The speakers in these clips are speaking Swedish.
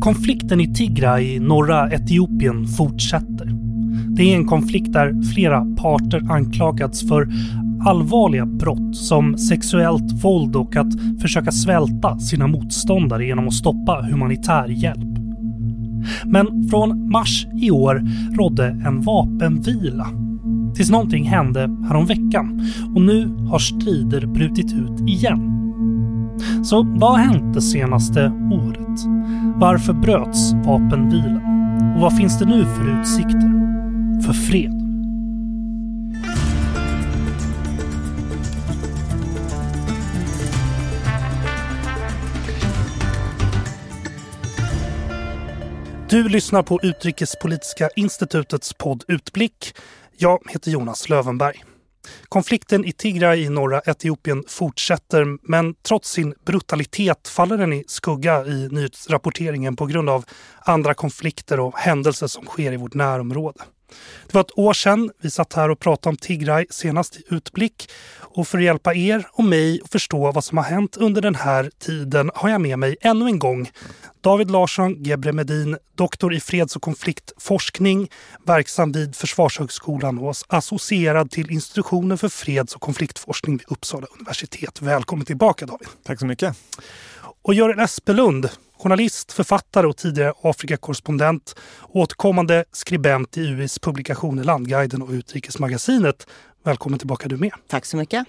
Konflikten i Tigray i norra Etiopien fortsätter. Det är en konflikt där flera parter anklagats för allvarliga brott som sexuellt våld och att försöka svälta sina motståndare genom att stoppa humanitär hjälp. Men från mars i år rådde en vapenvila tills någonting hände häromveckan och nu har strider brutit ut igen. Så vad har hänt det senaste året? Varför bröts vapenvilan? Och vad finns det nu för utsikter för fred? Du lyssnar på Utrikespolitiska institutets podd Utblick. Jag heter Jonas Lövenberg. Konflikten i Tigray i norra Etiopien fortsätter men trots sin brutalitet faller den i skugga i nyhetsrapporteringen på grund av andra konflikter och händelser som sker i vårt närområde. Det var ett år sedan vi satt här och pratade om Tigray senast i Utblick. Och för att hjälpa er och mig att förstå vad som har hänt under den här tiden har jag med mig ännu en gång David Larsson Gebremedin, doktor i freds och konfliktforskning, verksam vid Försvarshögskolan och associerad till institutionen för freds och konfliktforskning vid Uppsala universitet. Välkommen tillbaka David. Tack så mycket. Och Göran Espelund, journalist, författare och tidigare Afrikakorrespondent, återkommande skribent i UIs publikationer Landguiden och Utrikesmagasinet. Välkommen tillbaka du med. Tack så mycket.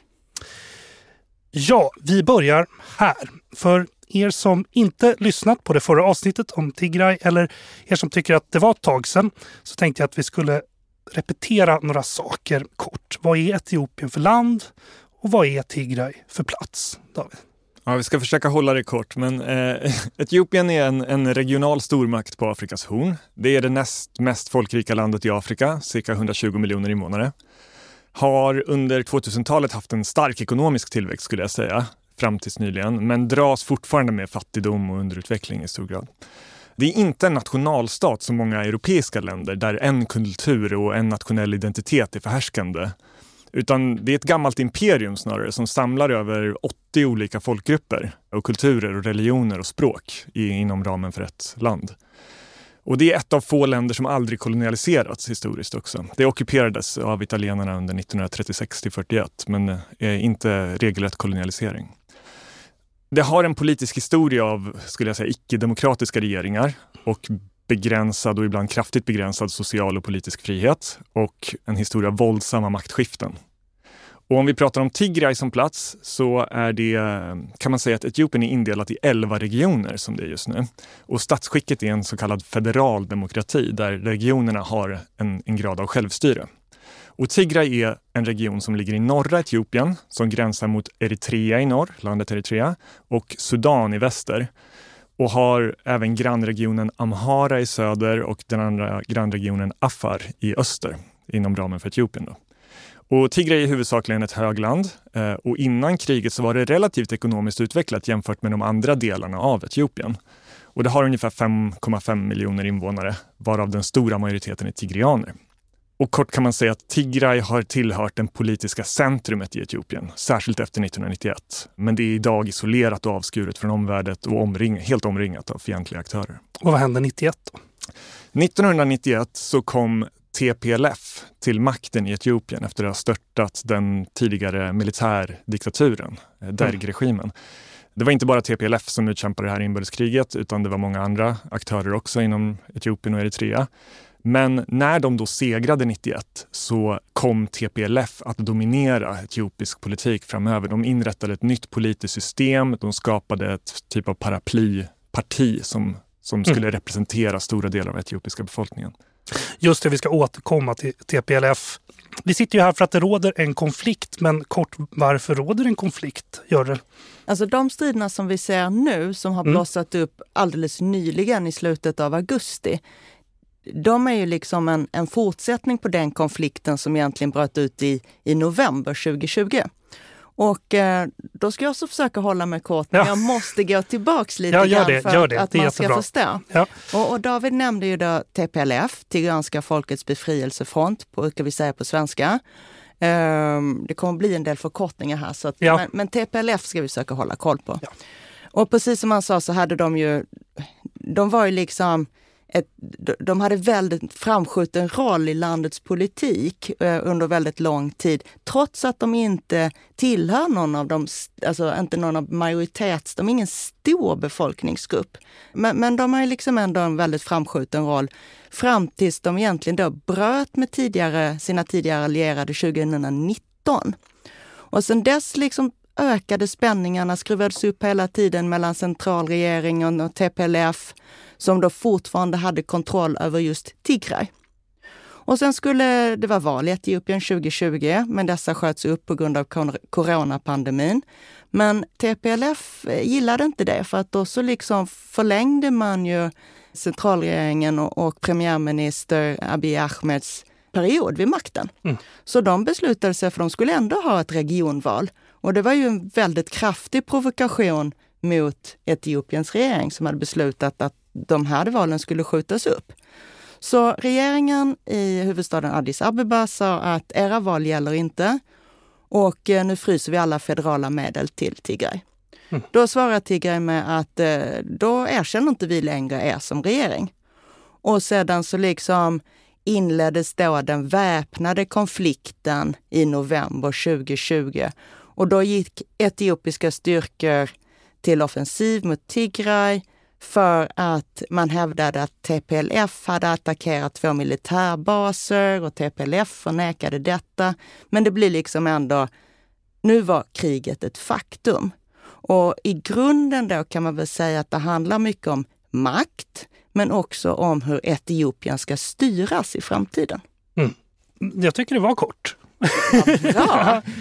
Ja, vi börjar här. För er som inte lyssnat på det förra avsnittet om Tigray eller er som tycker att det var ett tag sedan så tänkte jag att vi skulle repetera några saker kort. Vad är Etiopien för land och vad är Tigray för plats? David? Ja, vi ska försöka hålla det kort, men eh, Etiopien är en, en, regional stormakt på Afrikas horn. Det är det näst mest folkrika landet i Afrika, cirka 120 miljoner invånare. Har under 2000-talet haft en stark ekonomisk tillväxt skulle jag säga, fram tills nyligen, men dras fortfarande med fattigdom och underutveckling i stor grad. Det är inte en nationalstat som många europeiska länder där en kultur och en nationell identitet är förhärskande utan det är ett gammalt imperium snarare som samlar över 80 olika folkgrupper och kulturer och religioner och språk inom ramen för ett land. Och det är ett av få länder som aldrig kolonialiserats historiskt också. Det ockuperades av italienarna under 1936 till 41 men är inte regelrätt kolonialisering. Det har en politisk historia av, skulle jag säga, icke-demokratiska regeringar och begränsad och ibland kraftigt begränsad social och politisk frihet och en historia av våldsamma maktskiften. Och om vi pratar om Tigray som plats så är det, kan man säga att Etiopien är indelat i 11 regioner som det är just nu. Och statsskicket är en så kallad federal demokrati där regionerna har en, en grad av självstyre. Och Tigray är en region som ligger i norra Etiopien som gränsar mot Eritrea i norr, landet Eritrea, och Sudan i väster och har även grannregionen Amhara i söder och den andra grannregionen Afar i öster inom ramen för Etiopien. Då. Och Tigray är huvudsakligen ett högland eh, och innan kriget så var det relativt ekonomiskt utvecklat jämfört med de andra delarna av Etiopien. Och det har ungefär 5,5 miljoner invånare, varav den stora majoriteten är tigrianer. Och kort kan man säga att Tigray har tillhört det politiska centrumet i Etiopien, särskilt efter 1991. Men det är idag isolerat och avskuret från omvärlden och omring helt omringat av fientliga aktörer. Och vad hände 91 då? 1991 så kom TPLF till makten i Etiopien efter att ha störtat den tidigare militärdiktaturen, eh, Derg-regimen. Det var inte bara TPLF som utkämpade det här inbördeskriget utan det var många andra aktörer också inom Etiopien och Eritrea. Men när de då segrade 91 så kom TPLF att dominera etiopisk politik framöver. De inrättade ett nytt politiskt system, de skapade ett typ av paraplyparti som, som mm. skulle mm. representera stora delar av etiopiska befolkningen. Just det, vi ska återkomma till TPLF. Vi sitter ju här för att det råder en konflikt, men kort, varför råder en konflikt? Gör det? Alltså de striderna som vi ser nu, som har mm. blossat upp alldeles nyligen i slutet av augusti, de är ju liksom en, en fortsättning på den konflikten som egentligen bröt ut i, i november 2020. Och eh, då ska jag också försöka hålla mig kort, men jag måste gå tillbaks lite ja, grann det, för att man ska förstå. Ja. Och, och, David nämnde ju då TPLF, Tigranska folkets befrielsefront, brukar vi säga på svenska. Um, det kommer bli en del förkortningar här, så att, ja. men, men, TPLF ska vi försöka hålla koll på. Och precis som han sa så hade de ju de var ju liksom ett, de hade väldigt framskjuten roll i landets politik eh, under väldigt lång tid, trots att de inte tillhör någon av de, alltså inte någon av majoritets, de är ingen stor befolkningsgrupp. Men, men de har liksom ändå en väldigt framskjuten roll fram tills de egentligen då bröt med tidigare, sina tidigare allierade 2019. Och sen dess liksom ökade spänningarna, skruvades upp hela tiden mellan centralregeringen och TPLF som då fortfarande hade kontroll över just Tigray. Och sen skulle det vara val i Etiopien 2020, men dessa sköts upp på grund av coronapandemin. Men TPLF gillade inte det, för att då så liksom förlängde man ju centralregeringen och, och premiärminister Abiy Ahmeds period vid makten. Mm. Så de beslutade sig för att de skulle ändå ha ett regionval. Och det var ju en väldigt kraftig provokation mot Etiopiens regering som hade beslutat att de här valen skulle skjutas upp. Så regeringen i huvudstaden Addis Abeba sa att era val gäller inte och eh, nu fryser vi alla federala medel till Tigray. Mm. Då svarar Tigray med att eh, då erkänner inte vi längre er som regering. Och sedan så liksom inleddes då den väpnade konflikten i november 2020. Och då gick etiopiska styrkor till offensiv mot Tigray för att man hävdade att TPLF hade attackerat två militärbaser och TPLF förnekade detta. Men det blir liksom ändå, nu var kriget ett faktum. Och i grunden då kan man väl säga att det handlar mycket om makt, men också om hur Etiopien ska styras i framtiden. Mm. Jag tycker det var kort. Ja,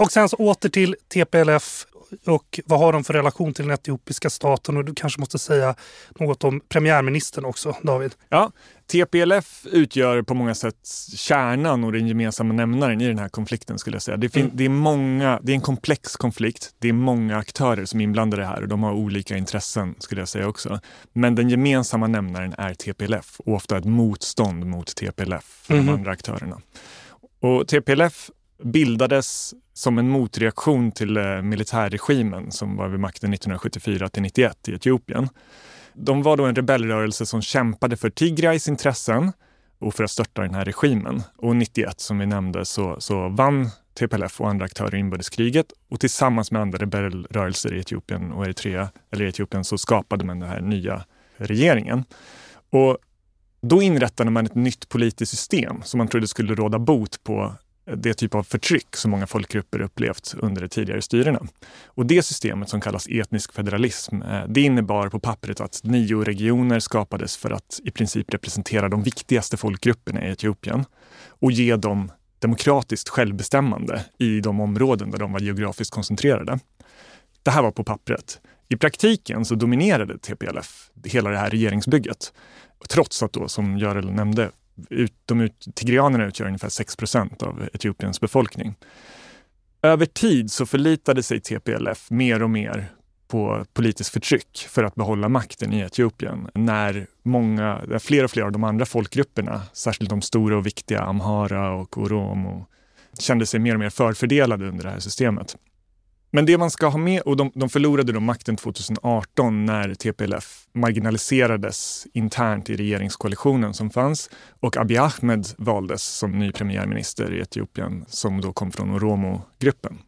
och sen så åter till TPLF och vad har de för relation till den etiopiska staten? Och du kanske måste säga något om premiärministern också, David. Ja, TPLF utgör på många sätt kärnan och den gemensamma nämnaren i den här konflikten skulle jag säga. Det, mm. det, är många, det är en komplex konflikt. Det är många aktörer som är inblandade här och de har olika intressen skulle jag säga också. Men den gemensamma nämnaren är TPLF och ofta ett motstånd mot TPLF för mm. de andra aktörerna. Och TPLF bildades som en motreaktion till eh, militärregimen som var vid makten 1974 till 91 i Etiopien. De var då en rebellrörelse som kämpade för Tigrays intressen och för att störta den här regimen. Och 91 som vi nämnde så, så vann TPLF och andra aktörer inbördeskriget och tillsammans med andra rebellrörelser i Etiopien och Eritrea, eller Etiopien, så skapade man den här nya regeringen. Och då inrättade man ett nytt politiskt system som man trodde skulle råda bot på det typ av förtryck som många folkgrupper upplevt under de tidigare styrena. Och det systemet som kallas etnisk federalism, eh, det innebar på pappret att nio regioner skapades för att i princip representera de viktigaste folkgrupperna i Etiopien och ge dem demokratiskt självbestämmande i de områden där de var geografiskt koncentrerade. Det här var på pappret. I praktiken så dominerade TPLF hela det här regeringsbygget. Trots att då, som Görel nämnde, ut, de ut, tigrianerna utgör ungefär 6 procent av Etiopiens befolkning. Över tid så förlitade sig TPLF mer och mer på politiskt förtryck för att behålla makten i Etiopien när många, fler och fler av de andra folkgrupperna, särskilt de stora och viktiga Amhara och Oromo, kände sig mer och mer förfördelade under det här systemet. Men det man ska ha med, och de, de förlorade då makten 2018 när TPLF marginaliserades internt i regeringskoalitionen som fanns och Abiy Ahmed valdes som ny premiärminister i Etiopien som då kom från Oromo-gruppen.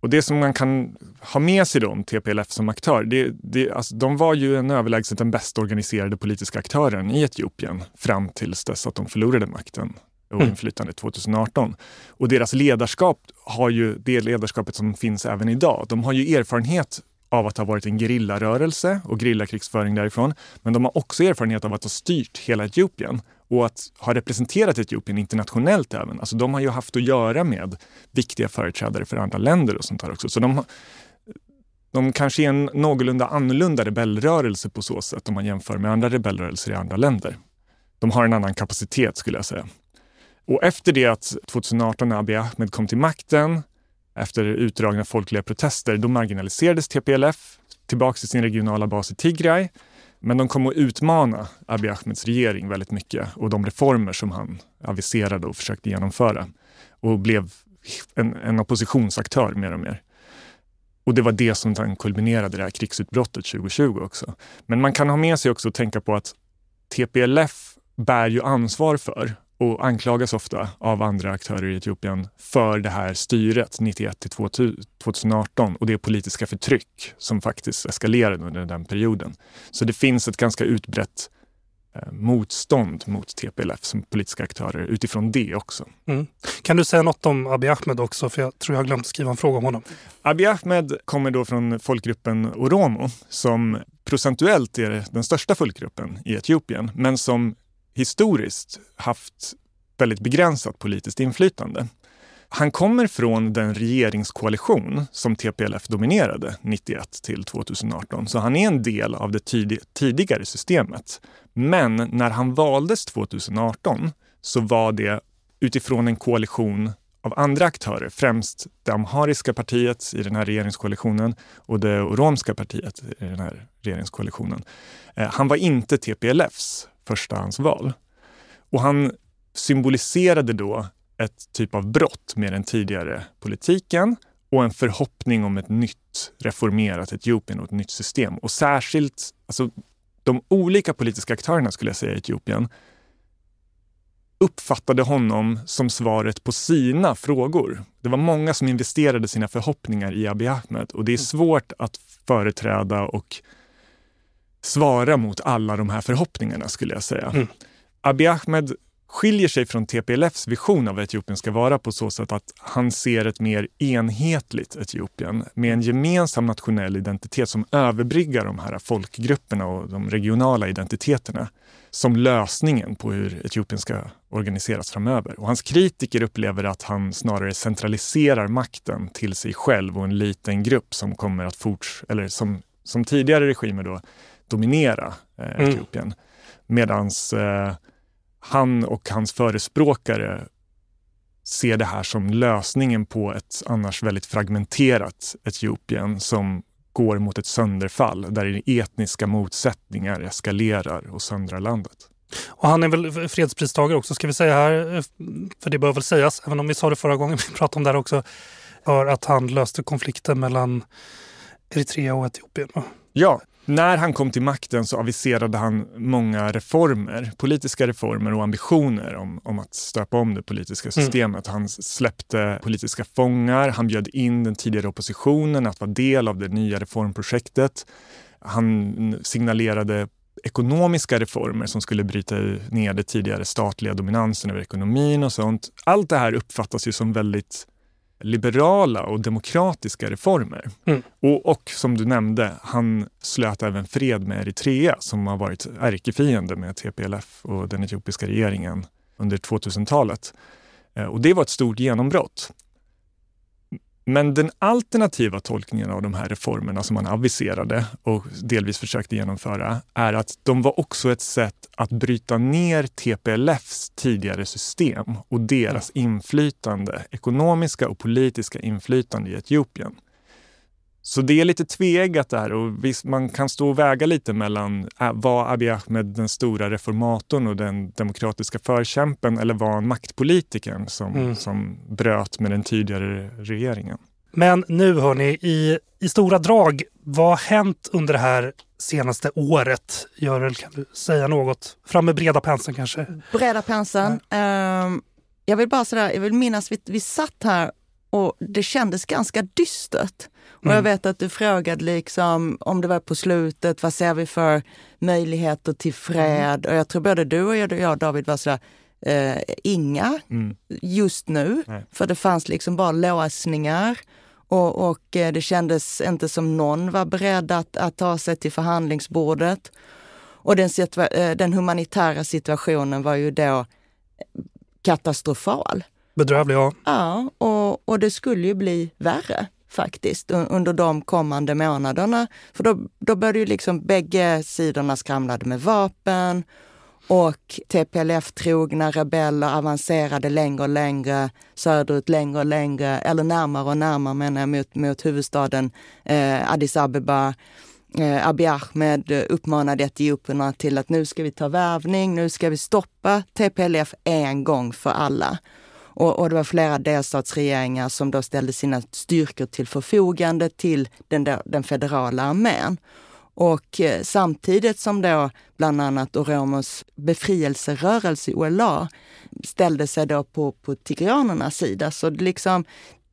Och det som man kan ha med sig då om TPLF som aktör, det, det, alltså, de var ju en överlägset den bäst organiserade politiska aktören i Etiopien fram tills dess att de förlorade makten och mm. inflytande 2018. Och deras ledarskap har ju det ledarskapet som finns även idag. De har ju erfarenhet av att ha varit en gerillarörelse och gerillakrigsföring därifrån. Men de har också erfarenhet av att ha styrt hela Etiopien och att ha representerat Etiopien internationellt även. Alltså de har ju haft att göra med viktiga företrädare för andra länder och sånt där också. Så de, de kanske är en någorlunda annorlunda rebellrörelse på så sätt om man jämför med andra rebellrörelser i andra länder. De har en annan kapacitet skulle jag säga. Och efter det att 2018 när Abiy Ahmed kom till makten, efter utdragna folkliga protester, då marginaliserades TPLF tillbaka till sin regionala bas i Tigray. Men de kom att utmana Abiy Ahmeds regering väldigt mycket och de reformer som han aviserade och försökte genomföra och blev en, en oppositionsaktör mer och mer. Och det var det som kulminerade det här krigsutbrottet 2020 också. Men man kan ha med sig också och tänka på att TPLF bär ju ansvar för och anklagas ofta av andra aktörer i Etiopien för det här styret 91 till 2018 och det politiska förtryck som faktiskt eskalerade under den perioden. Så det finns ett ganska utbrett eh, motstånd mot TPLF som politiska aktörer utifrån det också. Mm. Kan du säga något om Abiy Ahmed också? För jag tror jag har glömt skriva en fråga om honom. Abiy Ahmed kommer då från folkgruppen oromo som procentuellt är den största folkgruppen i Etiopien men som historiskt haft väldigt begränsat politiskt inflytande. Han kommer från den regeringskoalition som TPLF dominerade 91 till 2018, så han är en del av det tidigare systemet. Men när han valdes 2018 så var det utifrån en koalition av andra aktörer, främst det amhariska partiet i den här regeringskoalitionen och det oromska partiet i den här regeringskoalitionen. Eh, han var inte TPLFs förstahandsval. Och han symboliserade då ett typ av brott med den tidigare politiken och en förhoppning om ett nytt reformerat Etiopien och ett nytt system. Och särskilt alltså, de olika politiska aktörerna skulle jag säga i Etiopien uppfattade honom som svaret på sina frågor. Det var många som investerade sina förhoppningar i Abiy Ahmed och det är svårt att företräda och svara mot alla de här förhoppningarna skulle jag säga. Mm. Abiy Ahmed skiljer sig från TPLFs vision av vad Etiopien ska vara på så sätt att han ser ett mer enhetligt Etiopien med en gemensam nationell identitet som överbryggar de här folkgrupperna och de regionala identiteterna som lösningen på hur Etiopien ska organiseras framöver. Och hans kritiker upplever att han snarare centraliserar makten till sig själv och en liten grupp som kommer att forts eller som, som tidigare regimer då dominera eh, mm. Etiopien. Mm. Medans eh, han och hans förespråkare ser det här som lösningen på ett annars väldigt fragmenterat Etiopien som går mot ett sönderfall där etniska motsättningar eskalerar och söndrar landet. Och han är väl fredspristagare också ska vi säga här, för det bör väl sägas, även om vi sa det förra gången vi pratade om det här också, för att han löste konflikten mellan Eritrea och Etiopien. Ja, när han kom till makten så aviserade han många reformer, politiska reformer och ambitioner om, om att stöpa om det politiska mm. systemet. Mm. Han släppte politiska fångar, han bjöd in den tidigare oppositionen att vara del av det nya reformprojektet. Han signalerade ekonomiska reformer som skulle bryta ner det tidigare statliga dominansen över ekonomin och sånt. Allt det här uppfattas ju som väldigt liberala och demokratiska reformer. Mm. Och, och, som du nämnde, han slöt även fred med Eritrea som har varit ärkefiende med TPLF och den etiopiska regeringen under 2000-talet. Eh, och det var ett stort genombrott. Men den alternativa tolkningen av de här reformerna som man aviserade och delvis försökte genomföra är att de var också ett sätt att bryta ner TPLFs tidigare system och deras inflytande, ekonomiska och politiska inflytande i Etiopien. Så det är lite tveeggat där och visst, man kan stå och väga lite mellan äh, var Abiy Ahmed den stora reformatorn och den demokratiska förkämpen eller var han maktpolitikern som, mm. som bröt med den tidigare regeringen? Men nu hörni, i, i stora drag, vad har hänt under det här senaste året? Görel, kan du säga något? Fram med breda penseln kanske? Breda penseln. Um, jag vill bara sådär, jag vill minnas vi, vi satt här och det kändes ganska dystert. Och mm. jag vet att du frågade liksom om det var på slutet, vad ser vi för möjligheter till fred? Mm. Och jag tror både du och jag, David, var sådär, eh, inga mm. just nu. Nej. För det fanns liksom bara låsningar. Och, och eh, det kändes inte som någon var beredd att, att ta sig till förhandlingsbordet. Och den, eh, den humanitära situationen var ju då katastrofal. Bedrövlig, ja. Ja, och, och det skulle ju bli värre faktiskt under de kommande månaderna. För då, då började ju liksom bägge sidorna skramlade med vapen och TPLF-trogna rebeller avancerade längre och längre söderut, längre och längre, eller närmare och närmare menar jag, mot, mot huvudstaden eh, Addis Abeba. Eh, Abiy Ahmed uppmanade etiopierna till att nu ska vi ta värvning, nu ska vi stoppa TPLF en gång för alla. Och, och, det var flera delstatsregeringar som då ställde sina styrkor till förfogande till den, där, den federala armén. Och eh, samtidigt som då bland annat Oromos befrielserörelse, OLA, ställde sig då på, på tigrianernas sida. Så det, liksom,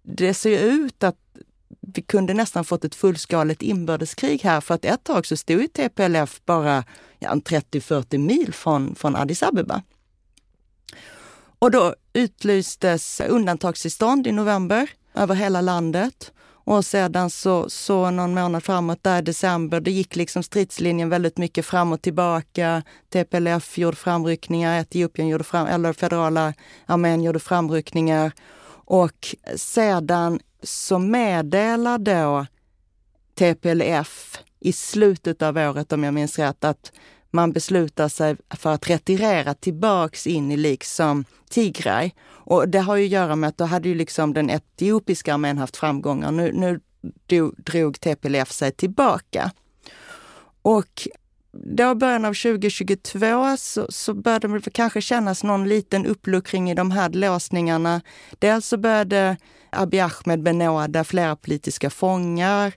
det ser ut att vi kunde nästan fått ett fullskaligt inbördeskrig här för att ett tag så stod ju TPLF bara ja, 30-40 mil från, från Addis Abeba. Och då utlystes undantagstillstånd i november över hela landet. Och sedan så, så någon månad framåt, där i december, det gick liksom stridslinjen väldigt mycket fram och tillbaka. TPLF gjorde framryckningar, Etiopien gjorde fram, eller federala armén gjorde framryckningar. Och sedan så meddelar då TPLF i slutet av året, om jag minns rätt, att man beslutar sig för att retirera tillbaks in i liksom Tigray. Och det har ju att göra med att då hade ju liksom den etiopiska armén haft framgångar. Nu, nu drog TPLF sig tillbaka. Och då i början av 2022 så, så började det kanske kännas någon liten uppluckring i de här låsningarna. Dels så började Abiy Ahmed benåda flera politiska fångar.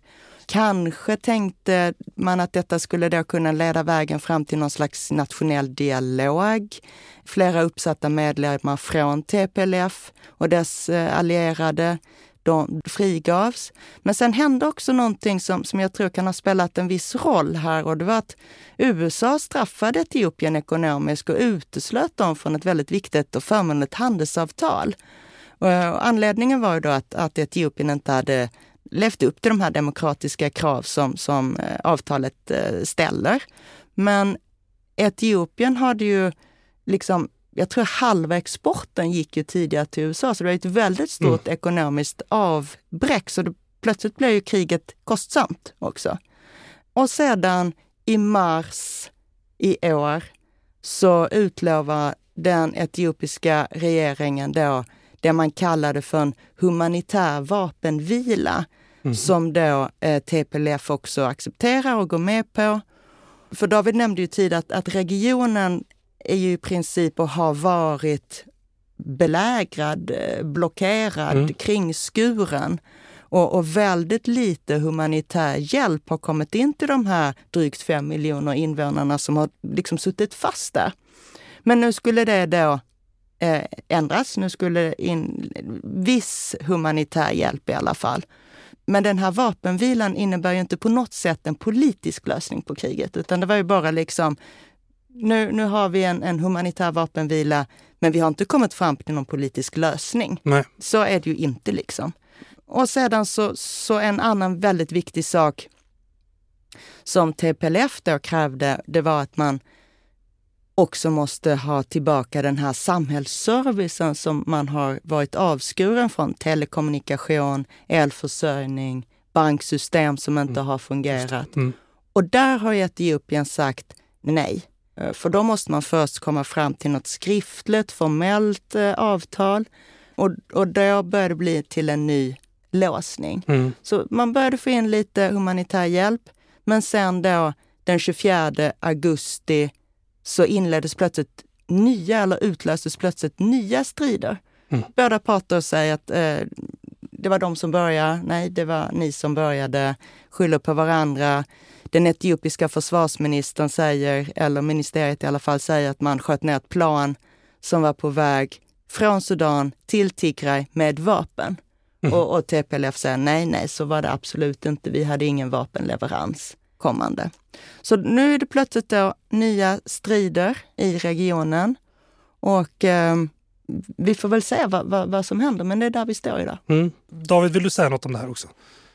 Kanske tänkte man att detta skulle då kunna leda vägen fram till någon slags nationell dialog. Flera uppsatta medlemmar från TPLF och dess eh, allierade de frigavs. Men sen hände också någonting som, som jag tror kan ha spelat en viss roll här och det var att USA straffade Etiopien ekonomiskt och uteslöt dem från ett väldigt viktigt och förmånligt handelsavtal. Och eh, anledningen var ju då att, att Etiopien inte hade levt upp till de här demokratiska krav som, som eh, avtalet eh, ställer. Men Etiopien hade ju liksom jag tror halva exporten gick ju tidigare till USA, så det var ett väldigt stort mm. ekonomiskt avbräck. Så det, plötsligt blev ju kriget kostsamt också. Och sedan i mars i år så utlovar den etiopiska regeringen då det man kallade för en humanitär vapenvila mm. som då eh, TPLF också accepterar och går med på. För David nämnde ju tidigare att, att regionen är ju i princip och har varit belägrad, eh, blockerad, mm. kringskuren. Och, och, väldigt lite humanitär hjälp har kommit in till de här drygt fem miljoner invånarna som har liksom suttit fast där. Men nu skulle det då eh, ändras. Nu skulle in viss humanitär hjälp i alla fall. Men den här vapenvilan innebär ju inte på något sätt en politisk lösning på kriget, utan det var ju bara liksom nu, nu har vi en, en humanitär vapenvila, men vi har inte kommit fram till någon politisk lösning. Nej. Så är det ju inte liksom. Och sedan så, så en annan väldigt viktig sak som TPLF då krävde, det var att man också måste ha tillbaka den här samhällsservicen som man har varit avskuren från. Telekommunikation, elförsörjning, banksystem som inte mm. har fungerat. Mm. Och där har Etiopien sagt nej. Eh, för då måste man först komma fram till något skriftligt, formellt eh, avtal. Och, och då börjar det bli till en ny låsning. Mm. Så man började få in lite humanitär hjälp. Men sen då den 24 augusti så inleddes plötsligt nya, eller utlöstes plötsligt nya strider. Mm. Båda parter säger att eh, det var de som började, nej det var ni som började, skyller på varandra. Den etiopiska försvarsministern säger, eller ministeriet i alla fall, säger att man sköt ner ett plan som var på väg från Sudan till Tigray med vapen. Mm. Och, och TPLF säger nej, nej, så var det absolut inte. Vi hade ingen vapenleverans kommande. Så nu är det plötsligt då nya strider i regionen och eh, vi får väl se vad, vad, vad, som händer, men det är där vi står idag. Mm. David, vill du säga något om det här också?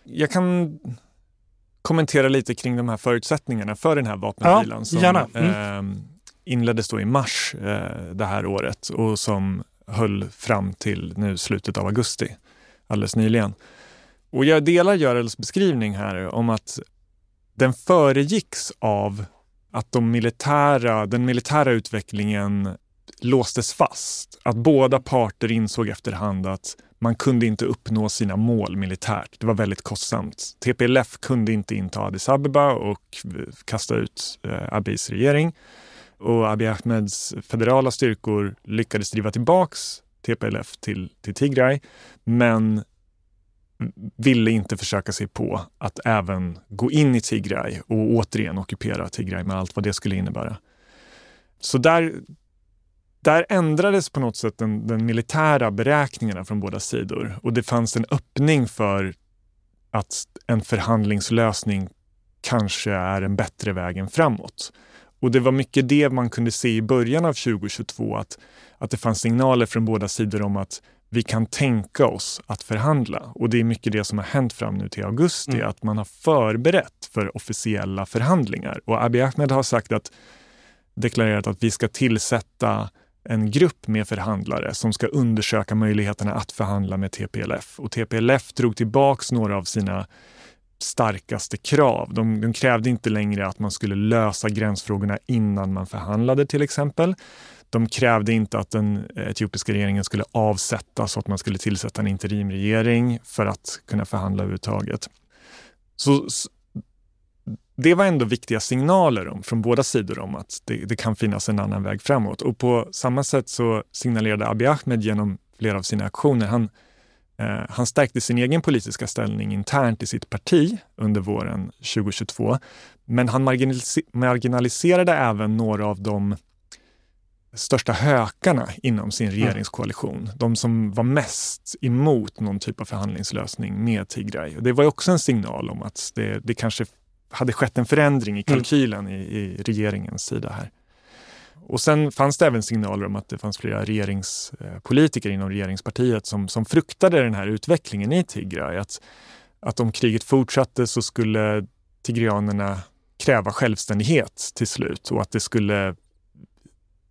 Jag kan kommentera lite kring de här förutsättningarna för den här vapenvilan ja, som mm. eh, inleddes då i mars eh, det här året och som höll fram till nu slutet av augusti, alldeles nyligen. Och jag delar Görels beskrivning här om att den föregicks av att de militära, den militära utvecklingen låstes fast. Att båda parter insåg efterhand att man kunde inte uppnå sina mål militärt. Det var väldigt kostsamt. TPLF kunde inte inta Addis Abeba och eh, kasta ut eh, Abiys regering. Och Abiy Ahmeds federala styrkor lyckades driva tillbaks TPLF till, till Tigray, men ville inte försöka sig på att även gå in i Tigray och återigen ockupera Tigray med allt vad det skulle innebära. Så där, där ändrades på något sätt den, den militära beräkningarna från båda sidor och det fanns en öppning för att en förhandlingslösning kanske är en bättre väg än framåt. Och det var mycket det man kunde se i början av 2022, att, att det fanns signaler från båda sidor om att vi kan tänka oss att förhandla. Och det är mycket det som har hänt fram nu till augusti, mm. att man har förberett för officiella förhandlingar. Och Abiy Ahmed har sagt att, deklarerat att vi ska tillsätta en grupp med förhandlare som ska undersöka möjligheterna att förhandla med TPLF. Och TPLF drog tillbaks några av sina starkaste krav. De, de, krävde inte längre att man skulle lösa gränsfrågorna innan man förhandlade till exempel. De krävde inte att den etiopiska regeringen skulle avsättas och att man skulle tillsätta en interimregering för att kunna förhandla överhuvudtaget. Så, det var ändå viktiga signaler om, från båda sidor om att det, det, kan finnas en annan väg framåt. Och på samma sätt så signalerade Abiy Ahmed genom flera av sina aktioner, han, eh, han stärkte sin egen politiska ställning internt i sitt parti under våren 2022. Men han marginaliserade även några av de största hökarna inom sin mm. regeringskoalition. De som var mest emot någon typ av förhandlingslösning med Tigray. Det var också en signal om att det, det kanske hade skett en förändring i mm. kalkylen mm. i, i, regeringens sida här. Och sen fanns det även signaler om att det fanns flera regeringspolitiker inom regeringspartiet som, som fruktade den här utvecklingen i Tigray. Att, att om kriget fortsatte så skulle tigrianerna kräva självständighet till slut och att det skulle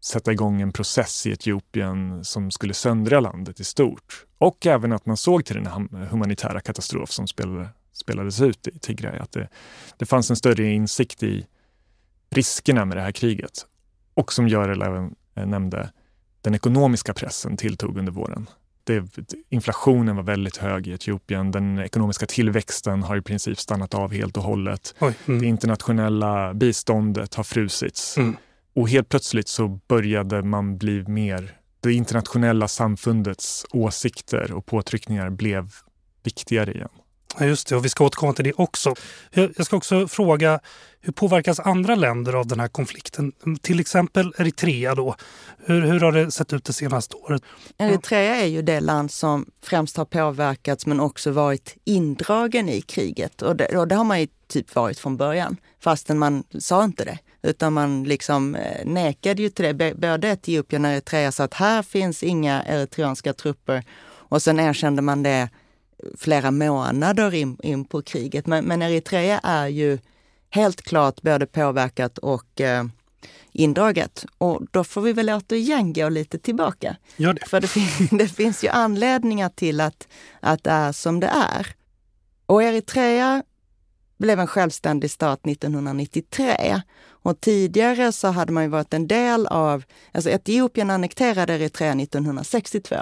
sätta igång en process i Etiopien som skulle söndra landet i stort. Och även att man såg till den humanitära katastrof som spelade, spelades ut i Tigray. Att det, det fanns en större insikt i riskerna med det här kriget. Och som Görel även eh, nämnde, den ekonomiska pressen tilltog under våren. Det, inflationen var väldigt hög i Etiopien. Den ekonomiska tillväxten har i princip stannat av helt och hållet. Oj, mm. Det internationella biståndet har frusits. Mm. Och helt plötsligt så började man bli mer, det internationella samfundets åsikter och påtryckningar blev viktigare igen. Ja, just det, och vi ska återkomma till det också. Jag ska också fråga, hur påverkas andra länder av den här konflikten? Till exempel Eritrea då. Hur, hur har det sett ut det senaste året? Eritrea är ju det land som främst har påverkats men också varit indragen i kriget. Och det, och det har man ju typ varit från början, fastän man sa inte det. Utan man liksom eh, nekade ju till det. Både Etiopien och Eritrea sa att här finns inga eritreanska trupper. Och sen erkände man det flera månader in, in på kriget. Men, men, Eritrea är ju helt klart både påverkat och eh, indraget. Och då får vi väl återigen gå lite tillbaka. Gör det. För det, fin det finns ju anledningar till att, att det är som det är. Och Eritrea blev en självständig stat 1993. Och tidigare så hade man ju varit en del av, alltså Etiopien annekterade Eritrea 1962.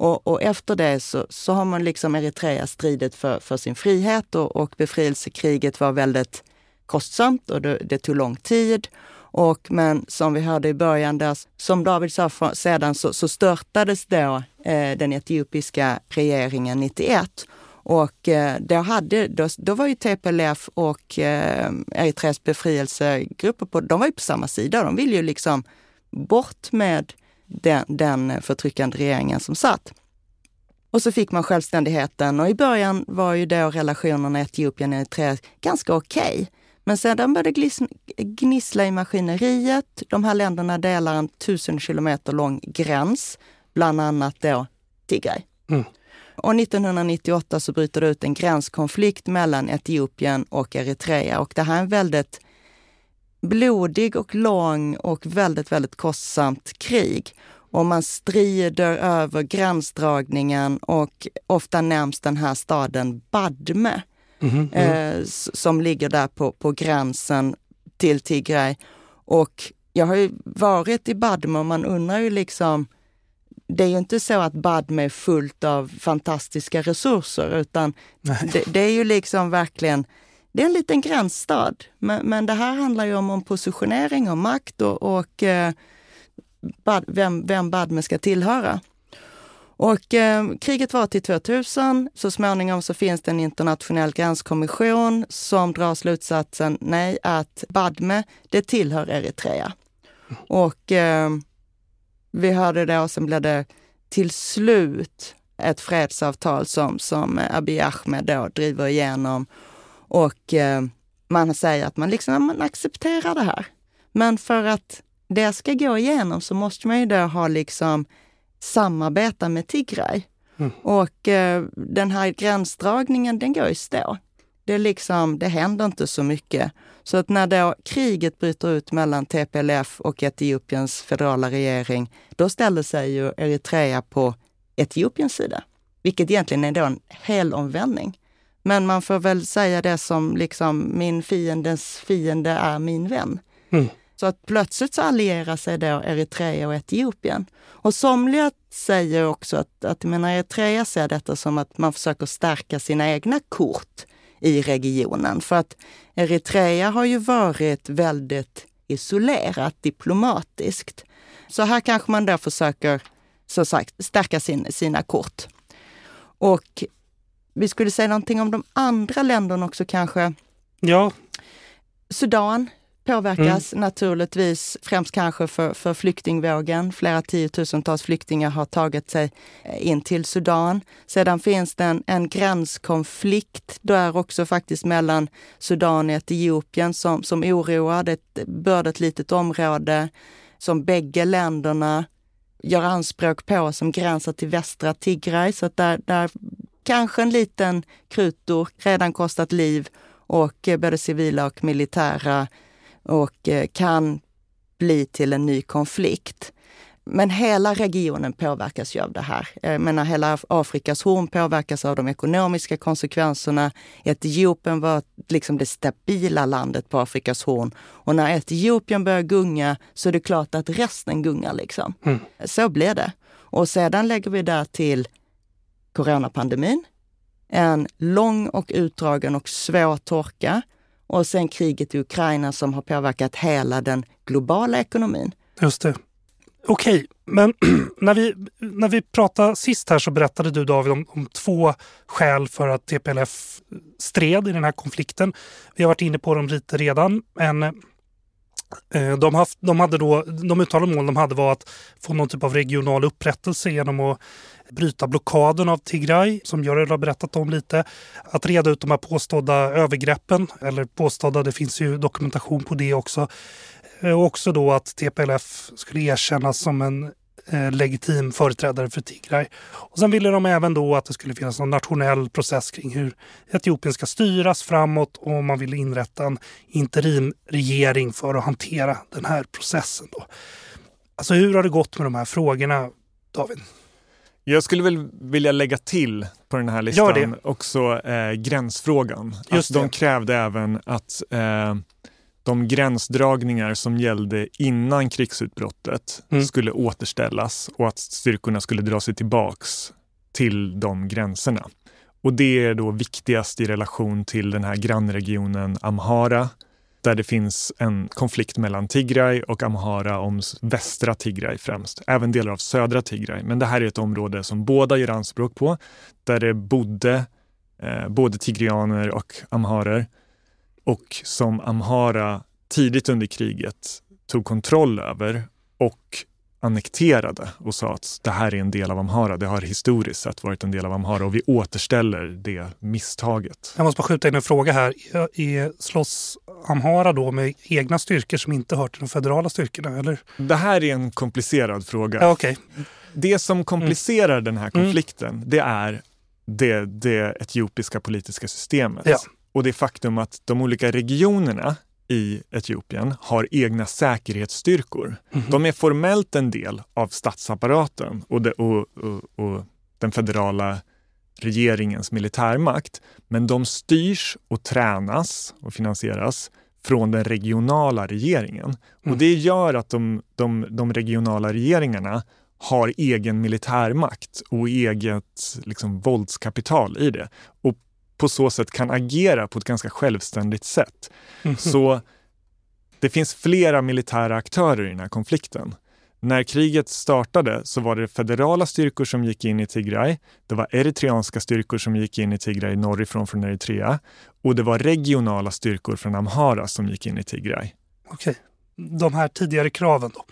Och, och efter det så, så, har man liksom Eritrea stridit för, för sin frihet och, och befrielsekriget var väldigt kostsamt och det, det tog lång tid. Och, men som vi hörde i början, där, som David sa för, sedan, så, så störtades då eh, den etiopiska regeringen 91 och eh, då, hade, då, då var ju TPLF och eh, Eritreas befrielsegrupper på, de var ju på samma sida. De ville ju liksom bort med den, den förtryckande regeringen som satt. Och så fick man självständigheten och i början var ju då relationerna Etiopien och Eritrea ganska okej. Okay. Men sedan började det gnissla i maskineriet. De här länderna delar en tusen kilometer lång gräns, bland annat då Tigray. Mm. Och 1998 så bryter det ut en gränskonflikt mellan Etiopien och Eritrea och det här är en väldigt blodig och lång och väldigt, väldigt kostsamt krig. Och man strider över gränsdragningen och ofta nämns den här staden Badme mm -hmm. eh, som ligger där på, på gränsen till Tigray. Och jag har ju varit i Badme och man undrar ju liksom det är ju inte så att Badme är fullt av fantastiska resurser utan det, det, är ju liksom verkligen, det är en liten gränsstad. Men, men det här handlar ju om, om positionering och makt och, och eh, bad, vem, vem Badme ska tillhöra. Och eh, kriget var till 2000. Så småningom så finns det en internationell gränskommission som drar slutsatsen nej, att Badme, det tillhör Eritrea. Och eh, vi hörde det och sen blev det till slut ett fredsavtal som, som Abiy Ahmed då driver igenom. Och eh, man säger att man liksom man accepterar det här. Men för att det ska gå igenom så måste man ju då ha liksom samarbeta med Tigray. Mm. Och eh, den här gränsdragningen, den går i stå. Det, liksom, det händer inte så mycket. Så att när då kriget bryter ut mellan TPLF och Etiopiens federala regering, då ställer sig ju Eritrea på Etiopiens sida. Vilket egentligen är då en helomvändning. Men man får väl säga det som liksom min fiendens fiende är min vän. Mm. Så att plötsligt så allierar sig då Eritrea och Etiopien. Och somliga säger också att, att menar, Eritrea ser detta som att man försöker stärka sina egna kort i regionen. För att Eritrea har ju varit väldigt isolerat diplomatiskt. Så här kanske man då försöker, så sagt, stärka sin, sina kort. Och vi skulle säga någonting om de andra länderna också kanske. Ja. Sudan påverkas mm. naturligtvis främst kanske för, för flyktingvågen. Flera tiotusentals flyktingar har tagit sig eh, in till Sudan. Sedan finns det en, en gränskonflikt där också faktiskt mellan Sudan och Etiopien som, som oroar. Det är ett litet område som bägge länderna gör anspråk på som gränsar till västra Tigray. Så där, där kanske en liten krutor redan kostat liv och eh, både civila och militära och eh, kan bli till en ny konflikt. Men hela regionen påverkas ju av det här. Jag menar, hela Afrikas horn påverkas av de ekonomiska konsekvenserna. Etiopien var liksom det stabila landet på Afrikas horn. Och när Etiopien börjar gunga så är det klart att resten gungar. Liksom. Mm. Så blir det. Och sedan lägger vi där till coronapandemin, en lång och utdragen och svår torka och sen kriget i Ukraina som har påverkat hela den globala ekonomin. Just det. Okej, okay, men när vi, när vi pratade sist här så berättade du David om, om två skäl för att TPLF stred i den här konflikten. Vi har varit inne på dem lite redan. men Eh, de, haft, de, hade då, de uttalade mål de hade var att få någon typ av regional upprättelse genom att bryta blockaden av Tigray, som Görel har berättat om lite. Att reda ut de här påstådda övergreppen, eller påstådda, det finns ju dokumentation på det också. Eh, och också då att TPLF skulle erkännas som en legitim företrädare för Tigray. Och sen ville de även då att det skulle finnas en nationell process kring hur Etiopien ska styras framåt och man ville inrätta en interimregering för att hantera den här processen. Då. Alltså hur har det gått med de här frågorna, David? Jag skulle väl vilja lägga till på den här listan också eh, gränsfrågan. Just att de krävde även att eh, de gränsdragningar som gällde innan krigsutbrottet mm. skulle återställas och att styrkorna skulle dra sig tillbaks till de gränserna. Och det är då viktigast i relation till den här grannregionen Amhara där det finns en konflikt mellan Tigray och Amhara om västra Tigray främst, även delar av södra Tigray. Men det här är ett område som båda gör anspråk på, där det bodde eh, både tigrianer och amharer och som Amhara tidigt under kriget tog kontroll över och annekterade och sa att det här är en del av Amhara. Det har historiskt sett varit en del av Amhara och vi återställer det misstaget. Jag måste bara skjuta in en fråga här. Är, slåss Amhara då med egna styrkor som inte hör till de federala styrkorna? Eller? Det här är en komplicerad fråga. Ja, okay. Det som komplicerar mm. den här konflikten, mm. det är det, det etiopiska politiska systemet. Ja. Och det faktum att de olika regionerna i Etiopien har egna säkerhetsstyrkor. Mm -hmm. De är formellt en del av statsapparaten och, det, och, och, och, den federala regeringens militärmakt. Men de styrs och tränas och finansieras från den regionala regeringen. Mm. Och det gör att de, de, de, regionala regeringarna har egen militärmakt och eget liksom, våldskapital i det. Och på så sätt kan agera på ett ganska självständigt sätt. Mm. Så det finns flera militära aktörer i den här konflikten. När kriget startade så var det federala styrkor som gick in i Tigray. Det var eritreanska styrkor som gick in i Tigray norrifrån från Eritrea. Och det var regionala styrkor från Amhara som gick in i Tigray. Okej. De här tidigare kraven då?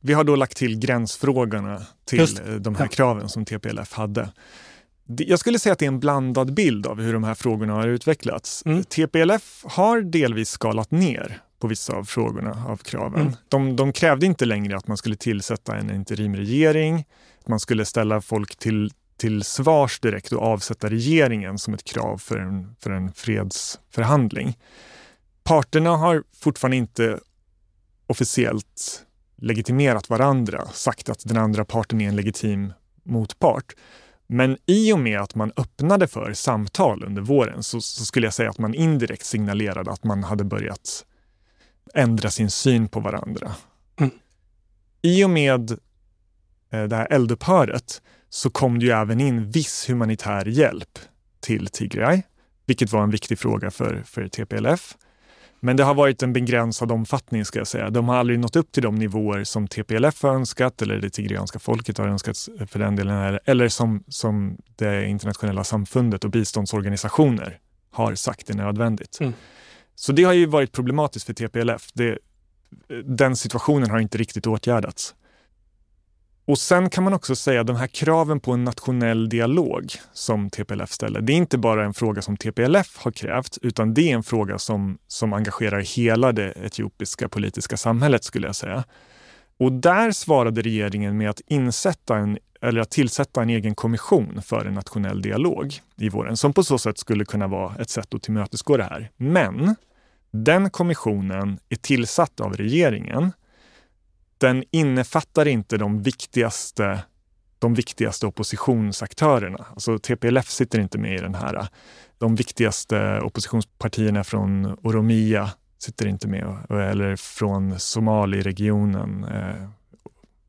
Vi har då lagt till gränsfrågorna till de här ja. kraven som TPLF hade. Jag skulle säga att det är en blandad bild av hur de här frågorna har utvecklats. Mm. TPLF har delvis skalat ner på vissa av frågorna, av kraven. Mm. De, de, krävde inte längre att man skulle tillsätta en interimregering, att man skulle ställa folk till, till svars direkt och avsätta regeringen som ett krav för en, för en fredsförhandling. Parterna har fortfarande inte officiellt legitimerat varandra, sagt att den andra parten är en legitim motpart. Men i och med att man öppnade för samtal under våren så, så, skulle jag säga att man indirekt signalerade att man hade börjat ändra sin syn på varandra. Mm. I och med eh, det här eldupphöret så kom det ju även in viss humanitär hjälp till Tigray, vilket var en viktig fråga för, för TPLF. Men det har varit en begränsad omfattning ska jag säga. De har aldrig nått upp till de nivåer som TPLF har önskat eller det tigrianska folket har önskat för den delen. Eller som, som det internationella samfundet och biståndsorganisationer har sagt är nödvändigt. Mm. Så det har ju varit problematiskt för TPLF. Det, den situationen har inte riktigt åtgärdats. Och sen kan man också säga att de här kraven på en nationell dialog som TPLF ställer, det är inte bara en fråga som TPLF har krävt, utan det är en fråga som, som engagerar hela det etiopiska politiska samhället skulle jag säga. Och där svarade regeringen med att insätta en, eller att tillsätta en egen kommission för en nationell dialog i våren, som på så sätt skulle kunna vara ett sätt att tillmötesgå det här. Men den kommissionen är tillsatt av regeringen den innefattar inte de viktigaste, de viktigaste oppositionsaktörerna. Alltså TPLF sitter inte med i den här. De viktigaste oppositionspartierna från Oromia sitter inte med, eller från Somaliregionen, eh,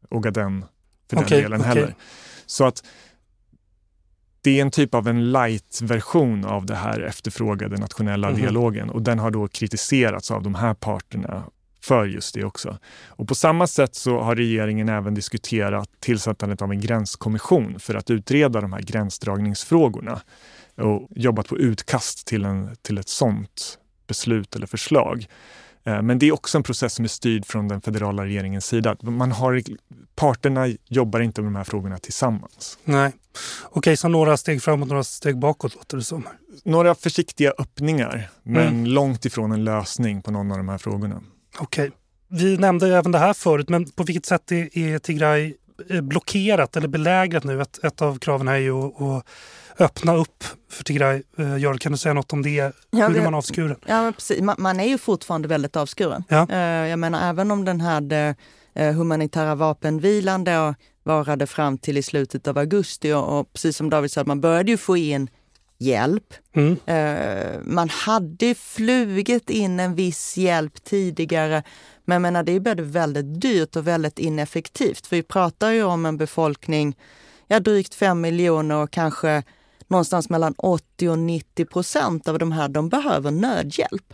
Ogaden för okay, den delen okay. heller. Så att det är en typ av en light-version av det här efterfrågade nationella mm -hmm. dialogen och den har då kritiserats av de här parterna för just det också. Och på samma sätt så har regeringen även diskuterat tillsättandet av en gränskommission för att utreda de här gränsdragningsfrågorna och jobbat på utkast till, en, till ett sånt beslut eller förslag. Eh, men det är också en process som är styrd från den federala regeringens sida. Man har, parterna jobbar inte med de här frågorna tillsammans. Nej. Okej, så några steg framåt, några steg bakåt låter det som. Några försiktiga öppningar, men mm. långt ifrån en lösning på någon av de här frågorna. Okej. Vi nämnde även det här förut, men på vilket sätt är, Tigray eh, blockerat eller belägrat nu? Ett, ett av kraven är ju att, att öppna upp för Tigray. Eh, Jarl, kan du säga något om det? Ja, Hur är man avskuren? Ja, precis. Man, man, är ju fortfarande väldigt avskuren. Ja. Eh, jag menar, även om den här humanitära vapenvilan då varade fram till i slutet av augusti och, och precis som David sa, man började ju få in hjälp. Mm. Uh, man hade flugit in en viss hjälp tidigare, men menar, det är både väldigt dyrt och väldigt ineffektivt. För vi pratar ju om en befolkning, ja drygt fem miljoner och kanske någonstans mellan 80 och 90 procent av de här, de behöver nödhjälp.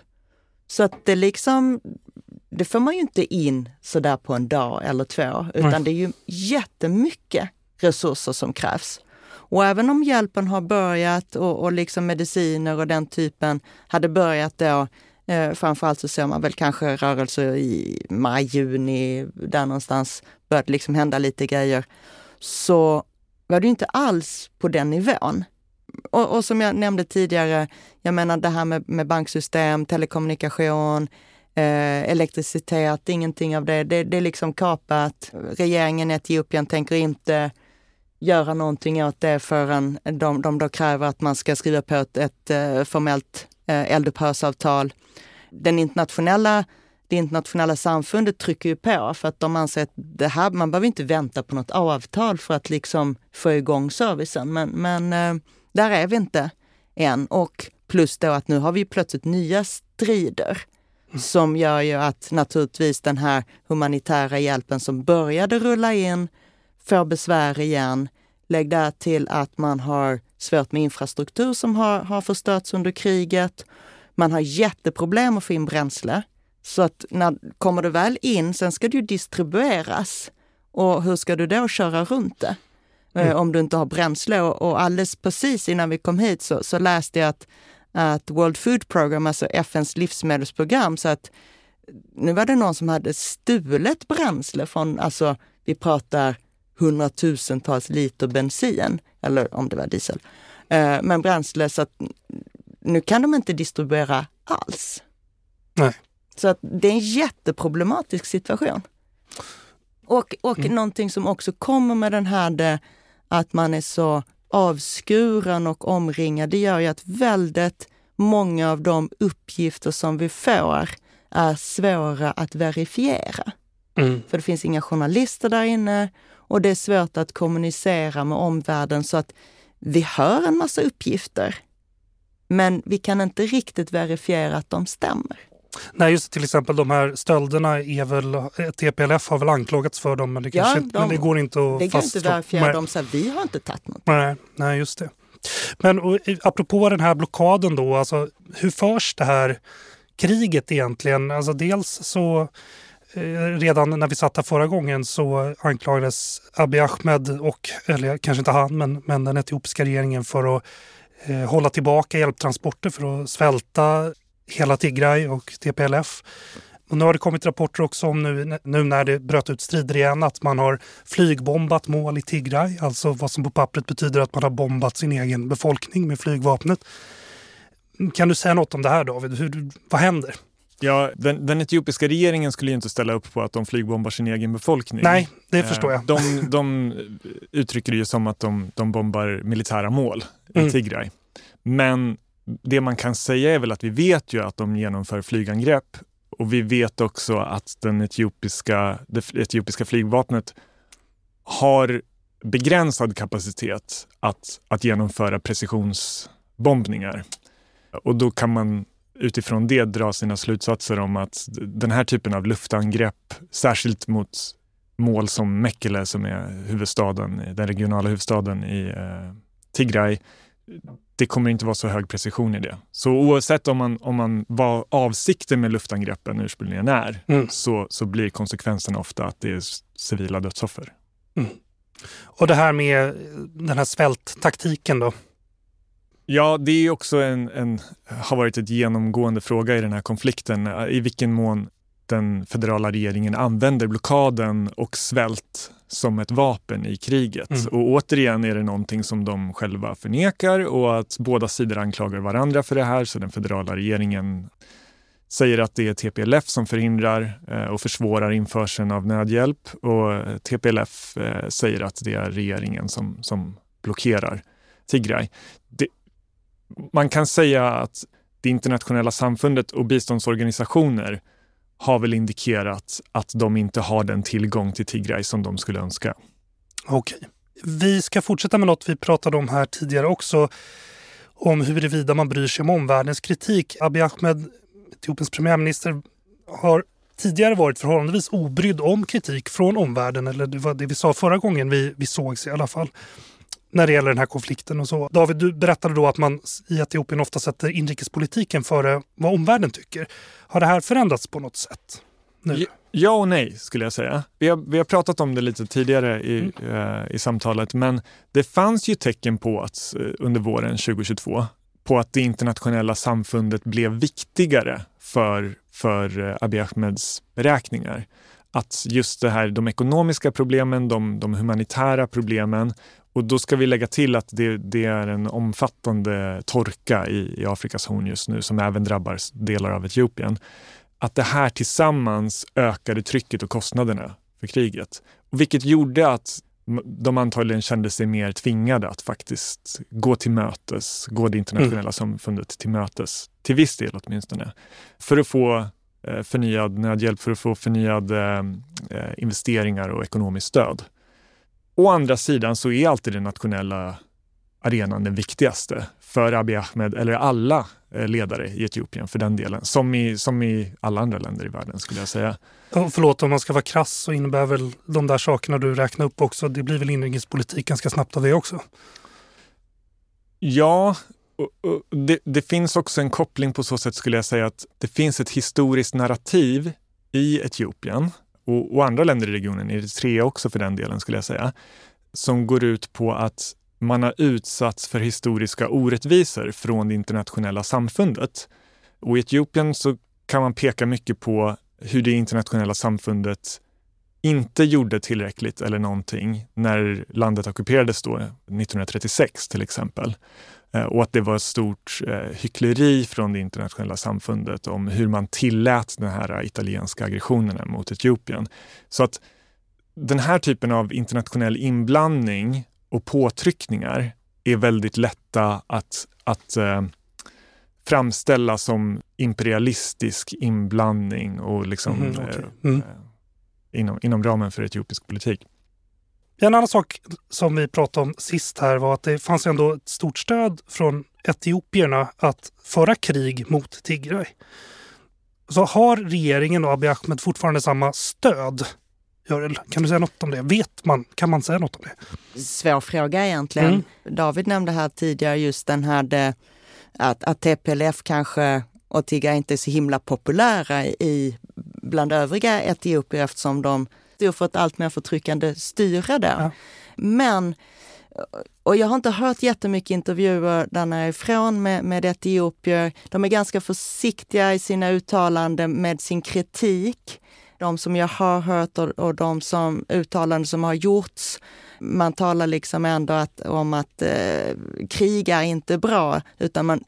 Så att det liksom, det får man ju inte in sådär på en dag eller två, utan Nej. det är ju jättemycket resurser som krävs. Och även om hjälpen har börjat och, och liksom mediciner och den typen hade börjat då, eh, framförallt så ser man väl kanske rörelser i maj, juni, där någonstans började liksom hända lite grejer, så var det inte alls på den nivån. Och, och, som jag nämnde tidigare, jag menar det här med, med banksystem, telekommunikation, eh, elektricitet, ingenting av det. det. Det är liksom kapat. Regeringen i Etiopien tänker inte göra någonting åt det förrän de, de då kräver att man ska skriva på ett, ett eh, formellt eh, eldupphörsavtal. Den internationella, det internationella samfundet trycker ju på för att de anser att det här, man behöver inte vänta på något avtal för att liksom få igång servicen. Men, men eh, där är vi inte än. Och plus då att nu har vi plötsligt nya strider som gör ju att naturligtvis den här humanitära hjälpen som började rulla in får besvär igen. Lägg där till att man har svårt med infrastruktur som har, har förstörts under kriget. Man har jätteproblem att få in bränsle. Så att när kommer det väl in, sen ska det ju distribueras. Och hur ska du då köra runt det? Eh, mm. Om du inte har bränsle. Och, och alldeles precis innan vi kom hit så, så läste jag att, att World Food Program, alltså FNs livsmedelsprogram, så att nu var det någon som hade stulet bränsle från, alltså vi pratar hundratusentals liter bensin, eller om det var diesel, eh, men bränsle så att nu kan de inte distribuera alls. Nej. Så att det är en jätteproblematisk situation. Och, och mm. någonting som också kommer med den här det, att man är så avskuren och omringad, det gör ju att väldigt många av de uppgifter som vi får är svåra att verifiera. Mm. För det finns inga journalister där inne och det är svårt att kommunicera med omvärlden så att vi hör en massa uppgifter, men vi kan inte riktigt verifiera att de stämmer. Nej, just till exempel de här stölderna är väl, TPLF har väl anklagats för dem men det, kanske, ja, de, men det går inte att Det går inte att verifiera, de säger vi har inte tagit något. Nej, nej just det. Men och, apropå den här blockaden då, alltså, hur förs det här kriget egentligen? Alltså dels så Eh, Eh, redan när vi satt här förra gången så anklagades Abiy Ahmed och, eller kanske inte han, men, men den etiopiska regeringen för att eh, hålla tillbaka hjälptransporter för att svälta hela Tigray och TPLF. Och nu har det kommit rapporter också om nu, nu när det bröt ut strider igen att man har flygbombat mål i Tigray, alltså vad som på pappret betyder att man har bombat sin egen befolkning med flygvapnet. Mm, kan du säga något om det här David? Hur, vad händer? Ja, den, den etiopiska regeringen skulle ju inte ställa upp på att de flygbombar sin egen befolkning. Nej, det eh, förstår jag. De, de uttrycker det ju som att de, de bombar militära mål mm. i Tigray. Men det man kan säga är väl att vi vet ju att de genomför flygangrepp och vi vet också att den etiopiska, det etiopiska flygvapnet har begränsad kapacitet att, att genomföra precisionsbombningar. Och då kan man utifrån det dra sina slutsatser om att den här typen av luftangrepp, särskilt mot mål som Mekele som är huvudstaden, den regionala huvudstaden i eh, Tigray, det kommer inte vara så hög precision i det. Så oavsett om man, om man vad avsikten med luftangreppen ursprungligen är, mm. så, så blir konsekvensen ofta att det är civila dödsoffer. Mm. Och det här med den här svälttaktiken då? Ja, det är också en, en, har varit ett genomgående fråga i den här konflikten. I vilken mån den federala regeringen använder blockaden och svält som ett vapen i kriget. Mm. Och återigen är det någonting som de själva förnekar och att båda sidor anklagar varandra för det här. Så den federala regeringen säger att det är TPLF som förhindrar eh, och försvårar införseln av nödhjälp och TPLF eh, säger att det är regeringen som, som blockerar Tigray. Det, man kan säga att det internationella samfundet och biståndsorganisationer har väl indikerat att de inte har den tillgång till Tigray som de skulle önska. Okej. Vi ska fortsätta med något vi pratade om här tidigare också. Om huruvida man bryr sig om omvärldens kritik. Abiy Ahmed, Etiopiens premiärminister, har tidigare varit förhållandevis obrydd om kritik från omvärlden. Eller det var det vi sa förra gången vi, vi sågs i alla fall när det gäller den här konflikten och så. David, du berättade då att man i Etiopien ofta sätter inrikespolitiken före vad omvärlden tycker. Har det här förändrats på något sätt? Nu? Ja och nej skulle jag säga. Vi har, vi har pratat om det lite tidigare i, mm. uh, i samtalet, men det fanns ju tecken på att uh, under våren 2022 på att det internationella samfundet blev viktigare för, för uh, Abiy Ahmeds beräkningar att just det här, de ekonomiska problemen, de, de humanitära problemen och då ska vi lägga till att det, det är en omfattande torka i, i, Afrikas horn just nu som även drabbar delar av Etiopien. Att det här tillsammans ökade trycket och kostnaderna för kriget. Vilket gjorde att de antagligen kände sig mer tvingade att faktiskt gå till mötes, gå det internationella mm. samfundet till mötes, till viss del åtminstone, för att få förnyad nödhjälp, för att få förnyade eh, investeringar och ekonomiskt stöd. Å andra sidan så är alltid den nationella arenan den viktigaste för Abiy Ahmed eller alla eh, ledare i Etiopien för den delen. Som i, som i alla andra länder i världen skulle jag säga. Och förlåt, om man ska vara krass så innebär väl de där sakerna du räknar upp också, det blir väl inrikespolitik ganska snabbt av det också? Ja, och, och det, det, finns också en koppling på så sätt skulle jag säga att det finns ett historiskt narrativ i Etiopien och, och andra länder i regionen, Eritrea också för den delen skulle jag säga, som går ut på att man har utsatts för historiska orättvisor från det internationella samfundet. Och i Etiopien så kan man peka mycket på hur det internationella samfundet inte gjorde tillräckligt eller någonting när landet ockuperades då 1936 till exempel. Eh, och att det var ett stort eh, hyckleri från det internationella samfundet om hur man tillät den här italienska aggressionerna mot Etiopien. Så att den här typen av internationell inblandning och påtryckningar är väldigt lätta att, att eh, framställa som imperialistisk inblandning och liksom, mm, okay. mm. eh, inom, inom ramen för etiopisk politik. En annan sak som vi pratade om sist här var att det fanns ändå ett stort stöd från etiopierna att föra krig mot Tigray. Så har regeringen och Abiy Ahmed fortfarande samma stöd? Görel, kan du säga något om det? Vet man? Kan man säga något om det? Svår fråga egentligen. Mm. David nämnde här tidigare just den här att, att TPLF kanske och Tigray inte är så himla populära i, bland övriga etiopier eftersom de står för ett allt mer förtryckande styre där. Ja. Men, och jag har inte hört jättemycket intervjuer där nerifrån med, med etiopier. De är ganska försiktiga i sina uttalanden med sin kritik. De som jag har hört och, och de som uttalanden som har gjorts man talar liksom ändå att, om att eh, krig är inte bra, utan man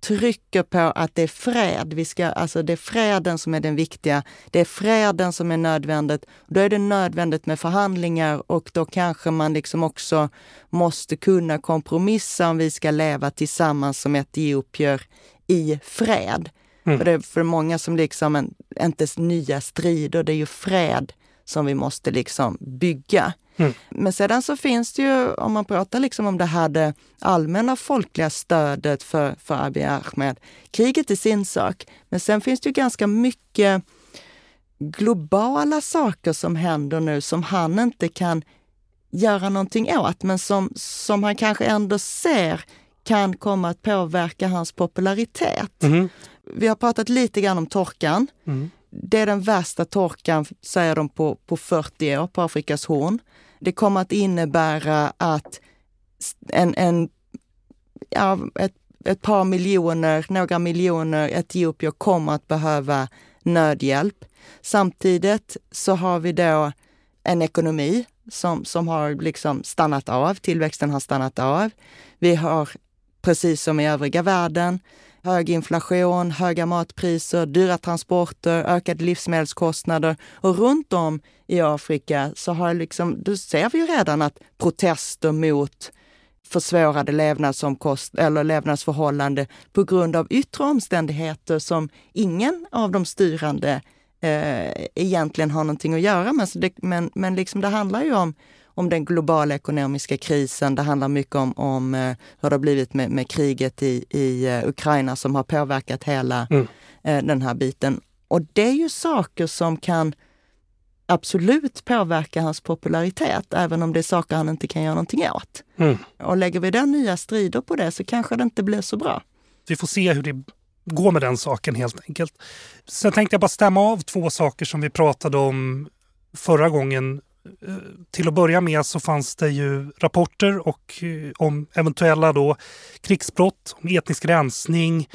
trycker på att det är fred. Vi ska, alltså det är freden som är den viktiga. Det är freden som är nödvändigt. Då är det nödvändigt med förhandlingar och då kanske man liksom också måste kunna kompromissa om vi ska leva tillsammans som etiopier i fred. Mm. För det är för många som liksom en, inte nya strider, det är ju fred som vi måste liksom bygga. Mm. Men sedan så finns det ju, om man pratar liksom om det här det allmänna folkliga stödet för, för Abiy Ahmed. Kriget är sin sak, men sen finns det ju ganska mycket globala saker som händer nu som han inte kan göra någonting åt, men som, som han kanske ändå ser kan komma att påverka hans popularitet. Mm. Vi har pratat lite grann om torkan. Mm. Det är den värsta torkan, säger de, på, på 40 år på Afrikas horn. Det kommer att innebära att en, en, ja, ett, ett par miljoner, några miljoner etiopier kommer att behöva nödhjälp. Samtidigt så har vi då en ekonomi som, som har liksom stannat av, tillväxten har stannat av. Vi har, precis som i övriga världen, hög inflation, höga matpriser, dyra transporter, ökade livsmedelskostnader. Och runt om i Afrika så har liksom, då ser vi ju redan att protester mot försvårade levnadsomkost eller levnadsförhållande på grund av yttre omständigheter som ingen av de styrande eh, egentligen har någonting att göra med. Så det, men men liksom det handlar ju om om den globala ekonomiska krisen. Det handlar mycket om, om eh, hur det har blivit med, med kriget i, i uh, Ukraina som har påverkat hela mm. uh, den här biten. Och det är ju saker som kan absolut påverka hans popularitet, även om det är saker han inte kan göra någonting åt. Mm. Och lägger vi den nya strider på det så kanske det inte blir så bra. Vi får se hur det går med den saken helt enkelt. Sen tänkte jag bara stämma av två saker som vi pratade om förra gången Eh, Eh, till att börja med så fanns det ju rapporter och, eh, om eventuella då krigsbrott, om etnisk rensning,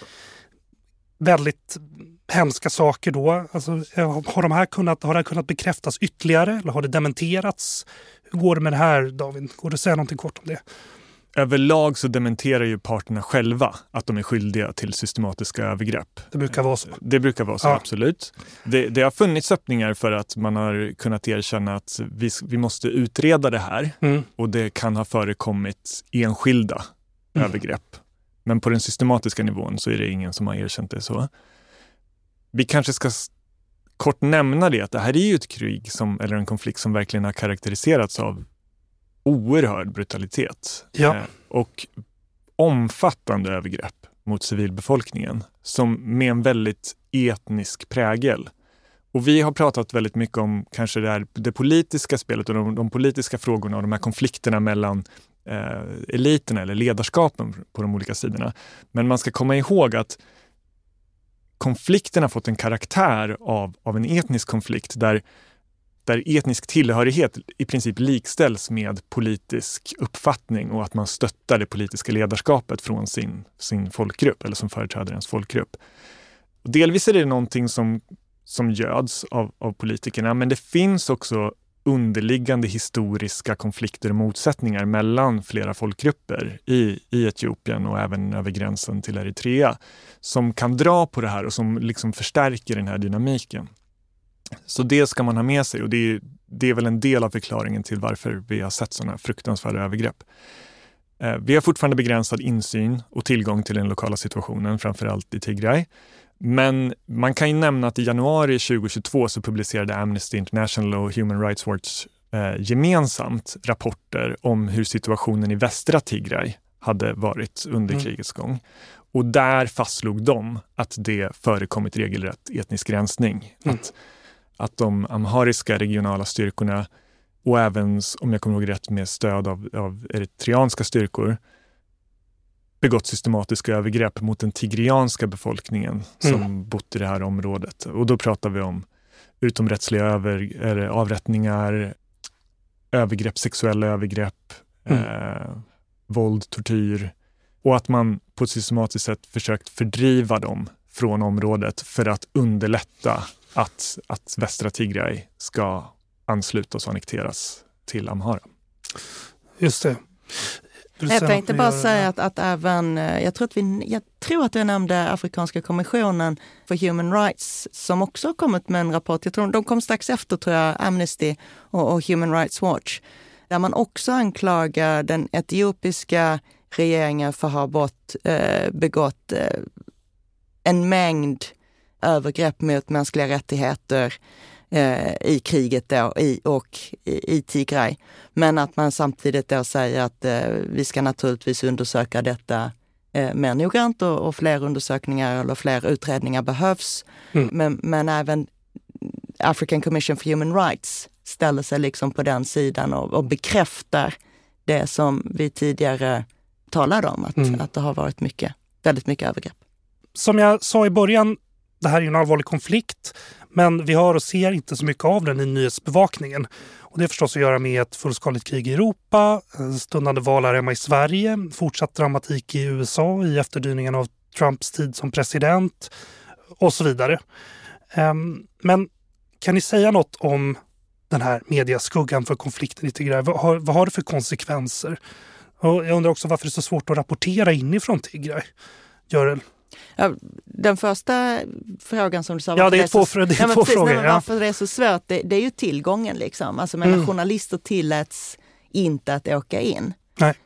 väldigt hemska saker då. Alltså, eh, har, de här kunnat, har det här kunnat bekräftas ytterligare eller har det dementerats? Hur går det med det här David? Går det att säga någonting kort om det? Överlag så dementerar ju parterna själva att de är skyldiga till systematiska övergrepp. Det brukar vara så. Det brukar vara så, ja. absolut. Det, det, har funnits öppningar för att man har kunnat erkänna att vi, vi måste utreda det här mm. och det kan ha förekommit enskilda mm. övergrepp. Men på den systematiska nivån så är det ingen som har erkänt det så. Vi kanske ska kort nämna det att det här är ju ett krig som, eller en konflikt som verkligen har karaktäriserats av oerhörd brutalitet ja. eh, och omfattande övergrepp mot civilbefolkningen som med en väldigt etnisk prägel. Och vi har pratat väldigt mycket om kanske det, här, det politiska spelet och de, de, politiska frågorna och de här konflikterna mellan eh, eliterna eller ledarskapen på de olika sidorna. Men man ska komma ihåg att konflikten har fått en karaktär av, av en etnisk konflikt där, där etnisk tillhörighet i princip likställs med politisk uppfattning och att man stöttar det politiska ledarskapet från sin, sin folkgrupp eller som företräder ens folkgrupp. Och delvis är det någonting som, som göds av, av politikerna, men det finns också underliggande historiska konflikter och motsättningar mellan flera folkgrupper i, i Etiopien och även över gränsen till Eritrea som kan dra på det här och som liksom förstärker den här dynamiken. Så det ska man ha med sig och det är, det är väl en del av förklaringen till varför vi har sett sådana fruktansvärda övergrepp. Eh, vi har fortfarande begränsad insyn och tillgång till den lokala situationen, framförallt i Tigray. Men man kan ju nämna att i januari 2022 så publicerade Amnesty International och Human Rights Watch eh, gemensamt rapporter om hur situationen i västra Tigray hade varit under mm. krigets gång. Och där fastslog de att det förekommit regelrätt etnisk rensning. Mm. Att, att de amhariska regionala styrkorna och även, om jag kommer ihåg rätt, med stöd av, av eritreanska styrkor begått systematiska övergrepp mot den tigrianska befolkningen som mm. bott i det här området. Och då pratar vi om utomrättsliga över, avrättningar, övergrepp, sexuella övergrepp, mm. eh, våld, tortyr och att man på ett systematiskt sätt försökt fördriva dem från området för att underlätta att, att västra Tigray ska anslutas och annekteras till Amhara. Just det. Jag tänkte bara säga att, att även, eh, jag tror att, vi, jag tror att jag nämnde Afrikanska kommissionen för Human Rights som också har kommit med en rapport. Jag tror de kom strax efter tror jag, Amnesty och, och Human Rights Watch. Där man också anklagar den etiopiska regeringen för att ha bort, eh, begått eh, en mängd övergrepp mot mänskliga rättigheter eh, i kriget då, i, och i, i Tigray. Men att man samtidigt då säger att eh, vi ska naturligtvis undersöka detta eh, mer noggrant och, och, fler undersökningar eller fler utredningar behövs. Mm. Men, men även African Commission for Human Rights ställer sig liksom på den sidan och, och bekräftar det som vi tidigare talade om, att, mm. att det har varit mycket, väldigt mycket övergrepp. Som jag sa i början, det här är en allvarlig konflikt. Men vi hör och ser inte så mycket av den i nyhetsbevakningen. Och det har förstås att göra med ett fullskaligt krig i Europa, stundande val här hemma i Sverige, fortsatt dramatik i USA i efterdyningarna av Trumps tid som president och så vidare. Ehm, men kan ni säga något om den här mediaskuggan för konflikten i Tigray? Vad har, vad har det för konsekvenser? Och jag undrar också varför det är så svårt att rapportera inifrån Tigray. Görel? Ja, den första frågan som du sa. Ja, det är två, det är två precis, frågor. Nej, varför det är så svårt, det, det är ju tillgången. Liksom. Alltså, men mm. Journalister tilläts inte att åka in.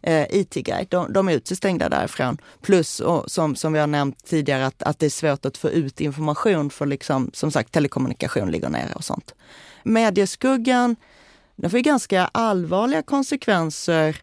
Eh, i Tigray. De, de är utestängda därifrån. Plus, och, som, som vi har nämnt tidigare, att, att det är svårt att få ut information för liksom, som sagt telekommunikation ligger nere och sånt. Medieskuggan, den får ganska allvarliga konsekvenser.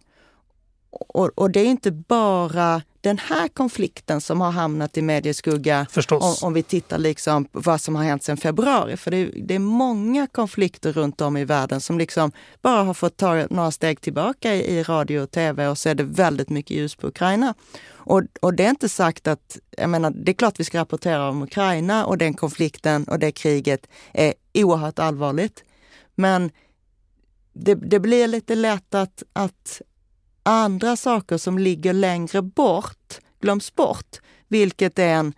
Och, och det är inte bara den här konflikten som har hamnat i medieskugga, om, om, vi tittar liksom på vad som har hänt sedan februari. För det är, det är, många konflikter runt om i världen som liksom bara har fått ta några steg tillbaka i, i radio och tv och så är det väldigt mycket ljus på Ukraina. Och, och, det är inte sagt att, jag menar, det är klart vi ska rapportera om Ukraina och den konflikten och det kriget är oerhört allvarligt. Men det, det blir lite lätt att, att andra saker som ligger längre bort glöms bort, vilket är en,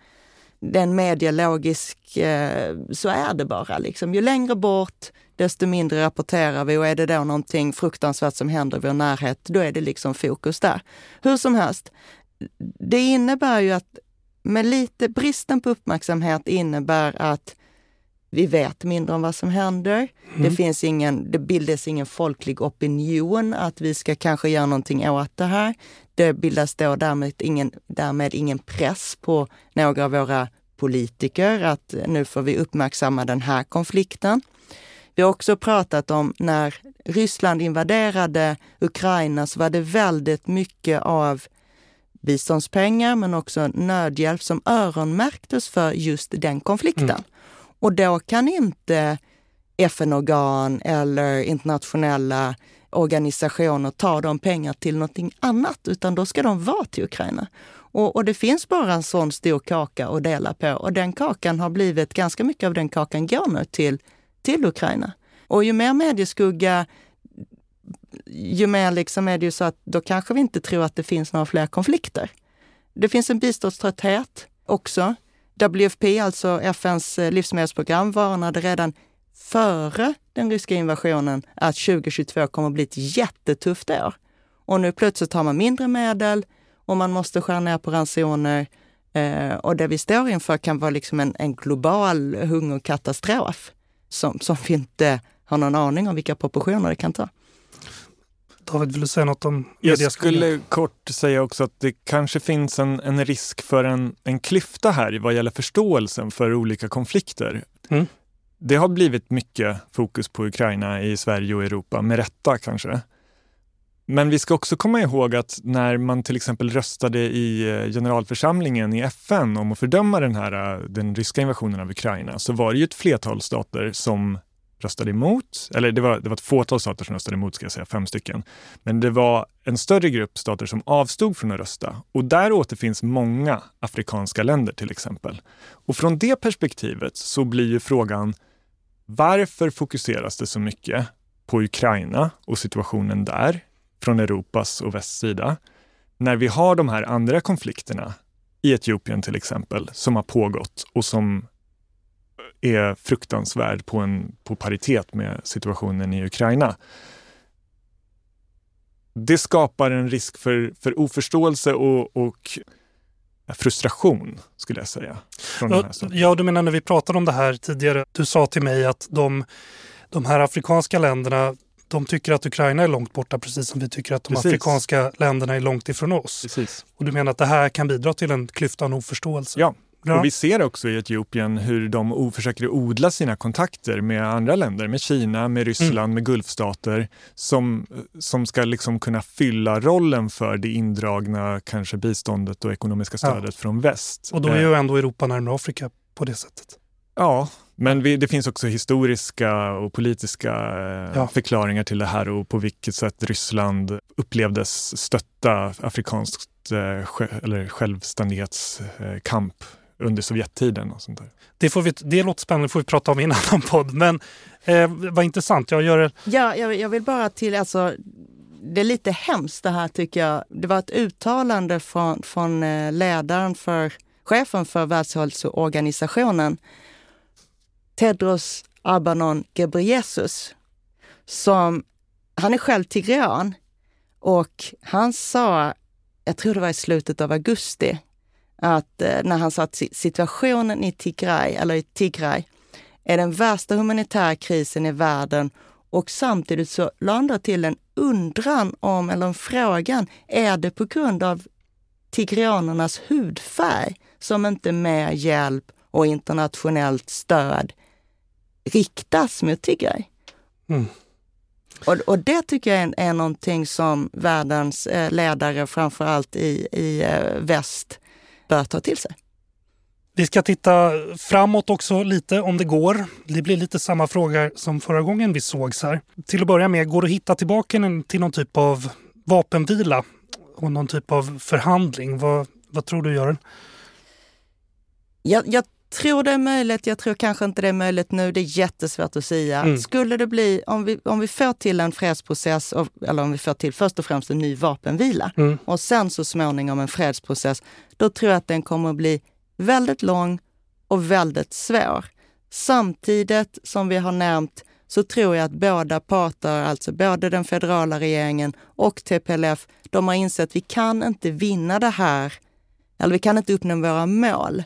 en medialogisk, eh, så är det bara. Liksom. Ju längre bort, desto mindre rapporterar vi och är det då någonting fruktansvärt som händer i vår närhet, då är det liksom fokus där. Hur som helst, det innebär ju att med lite bristen på uppmärksamhet innebär att vi vet mindre om vad som händer. Mm. Det, finns ingen, det bildas ingen folklig opinion att vi ska kanske göra någonting åt det här. Det bildas då därmed ingen, därmed ingen press på några av våra politiker att nu får vi uppmärksamma den här konflikten. Vi har också pratat om när Ryssland invaderade Ukraina så var det väldigt mycket av biståndspengar men också nödhjälp som öronmärktes för just den konflikten. Mm. Och då kan inte FN-organ eller internationella organisationer ta de pengar till någonting annat, utan då ska de vara till Ukraina. Och, och, det finns bara en sån stor kaka att dela på och den kakan har blivit, ganska mycket av den kakan går nu till, till Ukraina. Och ju mer medieskugga, ju mer liksom är det ju så att då kanske vi inte tror att det finns några fler konflikter. Det finns en biståndströtthet också. WFP, alltså FNs eh, livsmedelsprogram, varnade redan före den ryska invasionen att 2022 kommer att bli ett jättetufft år. Och nu plötsligt har man mindre medel och man måste skära ner på ransoner. Eh, och det vi står inför kan vara liksom en, en global hungerkatastrof som, som vi inte har någon aning om vilka proportioner det kan ta. David, vill du säga något om Jag skulle kort säga också att det kanske finns en, en risk för en, en klyfta här vad gäller förståelsen för olika konflikter. Mm. Det har blivit mycket fokus på Ukraina i Sverige och Europa, med rätta kanske. Men vi ska också komma ihåg att när man till exempel röstade i eh, generalförsamlingen i FN om att fördöma den, här, eh, den ryska invasionen av Ukraina så var det ju ett flertal stater som röstade emot. Eller det var, det var ett fåtal stater som röstade emot, ska jag säga, fem stycken. Men det var en större grupp stater som avstod från att rösta. Och där återfinns många afrikanska länder till exempel. Och från det perspektivet så blir ju frågan varför fokuseras det så mycket på Ukraina och situationen där från Europas och västs sida när vi har de här andra konflikterna i Etiopien till exempel som har pågått och som är fruktansvärd på, en, på paritet med situationen i Ukraina. Det skapar en risk för, för oförståelse och, och frustration, skulle jag säga. ja, ja, du menar när vi pratade om det här tidigare. Du sa till mig att de, de här afrikanska länderna de tycker att Ukraina är långt borta precis som vi tycker att de precis. afrikanska länderna är långt ifrån oss. Precis. Och du menar att det här kan bidra till en klyfta av oförståelse? Ja, Ja. Och vi ser också i Etiopien hur de försöker odla sina kontakter med andra länder, med Kina, med Ryssland, mm. med Gulfstater, som, som ska liksom kunna fylla rollen för det indragna kanske biståndet och ekonomiska stödet ja. från väst. Och då är ju ändå Europa närmare Afrika på det sättet. Ja, men vi, det finns också historiska och politiska eh, ja. förklaringar till det här och på vilket sätt Ryssland upplevdes stötta afrikanskt eh, eller självständighetskamp under Sovjettiden och sånt där. Det, får vi, det låter spännande, det får vi prata om i en annan podd. Men eh, vad intressant. Jag gör det. Ja, jag, jag vill bara till, alltså, det är lite hemskt det här tycker jag. Det var ett uttalande från, från eh, ledaren för, chefen för Världshälsoorganisationen, Tedros Adhanom Ghebreyesus, som, han är själv tigrean och han sa, jag tror det var i slutet av augusti, att eh, när han sa att situationen i Tigray, eller i Tigray är den värsta humanitära krisen i världen och samtidigt så la han till en undran om, eller en frågan, är det på grund av tigrianernas hudfärg som inte mer hjälp och internationellt stöd riktas mot Tigray? Mm. Och, och, det tycker jag är, är någonting som världens eh, ledare, framför allt i, i eh, väst, bör ta till sig. Vi ska titta framåt också lite om det går. Det blir lite samma fråga som förra gången vi sågs här. Till att börja med, går det att hitta tillbaka till någon typ av vapenvila och någon typ av förhandling? Vad, vad tror du, Göran? Jag, jag tror det är möjligt. Jag tror kanske inte det är möjligt nu. Det är jättesvårt att säga. Mm. Skulle det bli, om vi, om vi får till en fredsprocess, eller om vi får till först och främst en ny vapenvila mm. och sen så småningom en fredsprocess, då tror jag att den kommer att bli väldigt lång och väldigt svår. Samtidigt som vi har nämnt så tror jag att båda parter, alltså både den federala regeringen och TPLF, de har insett att vi kan inte vinna det här, eller vi kan inte uppnå våra mål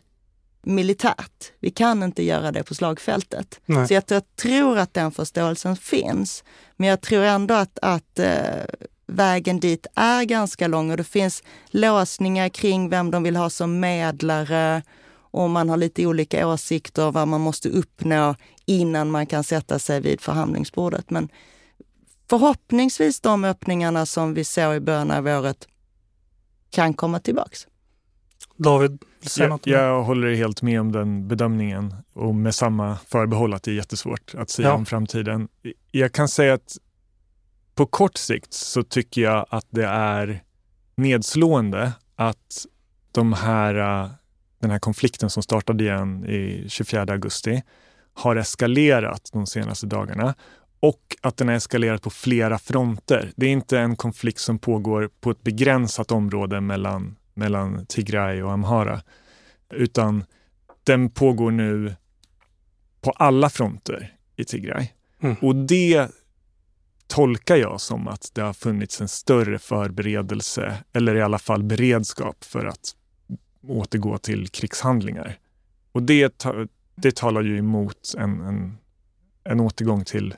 militärt. Vi kan inte göra det på slagfältet. Nej. Så jag, jag, tror att den förståelsen finns. Men jag tror ändå att, att eh, vägen dit är ganska lång och det finns låsningar kring vem de vill ha som medlare och man har lite olika åsikter vad man måste uppnå innan man kan sätta sig vid förhandlingsbordet. Men förhoppningsvis de öppningarna som vi såg i början av året kan komma tillbaks. David, säg något? Jag, jag håller helt med om den bedömningen och med samma förbehåll att det är jättesvårt att säga ja. om framtiden. Jag kan säga att på kort sikt så tycker jag att det är nedslående att de här, den här konflikten som startade igen i 24 augusti har eskalerat de senaste dagarna och att den har eskalerat på flera fronter. Det är inte en konflikt som pågår på ett begränsat område mellan, mellan Tigray och Amhara, utan den pågår nu på alla fronter i Tigray. Mm. Och det tolkar jag som att det har funnits en större förberedelse eller i alla fall beredskap för att återgå till krigshandlingar. Och det, det talar ju emot en, en, en återgång till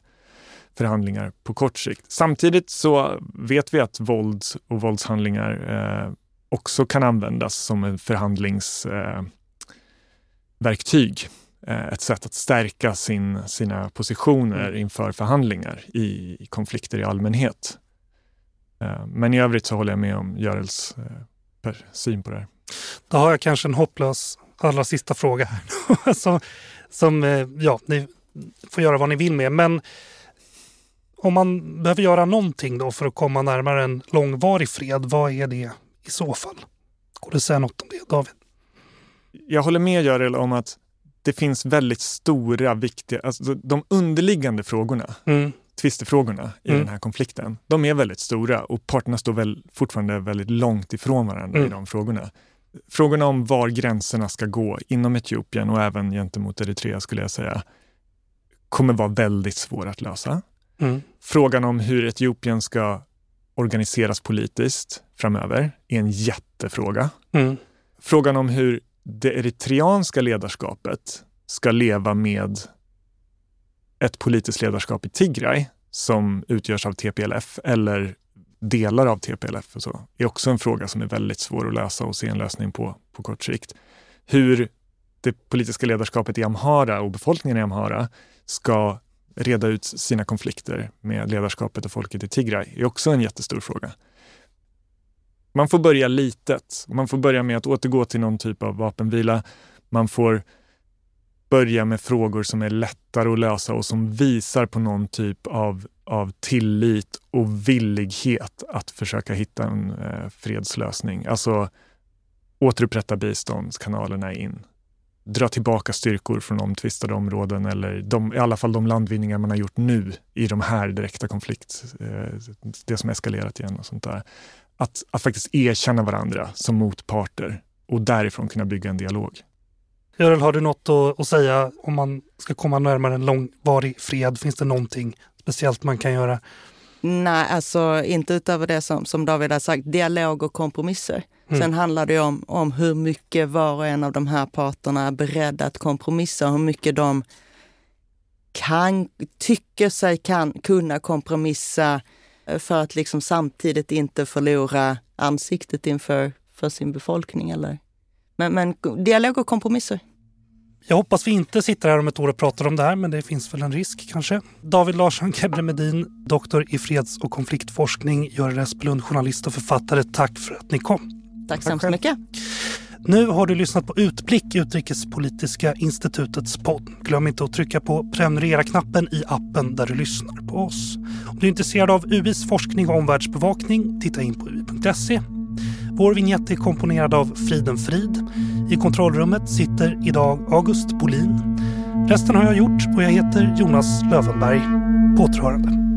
förhandlingar på kort sikt. Samtidigt så vet vi att våld och våldshandlingar eh, också kan användas som en förhandlingsverktyg. Eh, ett sätt att stärka sin, sina positioner mm. inför förhandlingar i, i konflikter i allmänhet. Eh, men i övrigt så håller jag med om Görels eh, syn på det här. Då har jag kanske en hopplös allra sista fråga här. som, som, eh, ja, ni får göra vad ni vill med. Men om man behöver göra någonting då för att komma närmare en långvarig fred, vad är det i så fall? Går det att säga något om det, David? Jag håller med Görel om att det finns väldigt stora, viktiga, alltså de underliggande frågorna, mm. tvistefrågorna i mm. den här konflikten, de är väldigt stora och parterna står väl fortfarande väldigt långt ifrån varandra mm. i de frågorna. Frågorna om var gränserna ska gå inom Etiopien och även gentemot Eritrea skulle jag säga, kommer vara väldigt svåra att lösa. Mm. Frågan om hur Etiopien ska organiseras politiskt framöver är en jättefråga. Mm. Frågan om hur det eritreanska ledarskapet ska leva med ett politiskt ledarskap i Tigray som utgörs av TPLF eller delar av TPLF och så, är också en fråga som är väldigt svår att lösa och se en lösning på på kort sikt. Hur det politiska ledarskapet i Amhara och befolkningen i Amhara ska reda ut sina konflikter med ledarskapet och folket i Tigray är också en jättestor fråga. Man får börja litet. Man får börja med att återgå till någon typ av vapenvila. Man får börja med frågor som är lättare att lösa och som visar på någon typ av, av tillit och villighet att försöka hitta en eh, fredslösning. Alltså återupprätta biståndskanalerna in. Dra tillbaka styrkor från omtvistade områden eller de, i alla fall de landvinningar man har gjort nu i de här direkta konflikt, eh, det som eskalerat igen och sånt där att, att faktiskt erkänna varandra som motparter och därifrån kunna bygga en dialog. Görel, har du något att, att, säga om man ska komma närmare en långvarig fred? Finns det någonting speciellt man kan göra? Nej, alltså inte utöver det som, som David har sagt, dialog och kompromisser. Mm. Sen handlar det om, om hur mycket var och en av de här parterna är beredda att kompromissa, hur mycket de kan, tycker sig kan kunna kompromissa för att liksom samtidigt inte förlora ansiktet inför för sin befolkning. Eller. Men, men dialog och kompromisser. Jag hoppas vi inte sitter här om ett år och pratar om det här, men det finns väl en risk kanske. David Larsson Kebremedin, doktor i freds och konfliktforskning, Görel Espelund, journalist och författare. Tack för att ni kom. Tack så hemskt mycket. Nu har du lyssnat på Utblick, Utrikespolitiska institutets podd. Glöm inte att trycka på prenumerera-knappen i appen där du lyssnar på oss. Om du är intresserad av UIs forskning och omvärldsbevakning, titta in på ui.se. Vår vignett är komponerad av Friden Frid. I kontrollrummet sitter idag August Bolin. Resten har jag gjort och jag heter Jonas Lövenberg. På återhörande.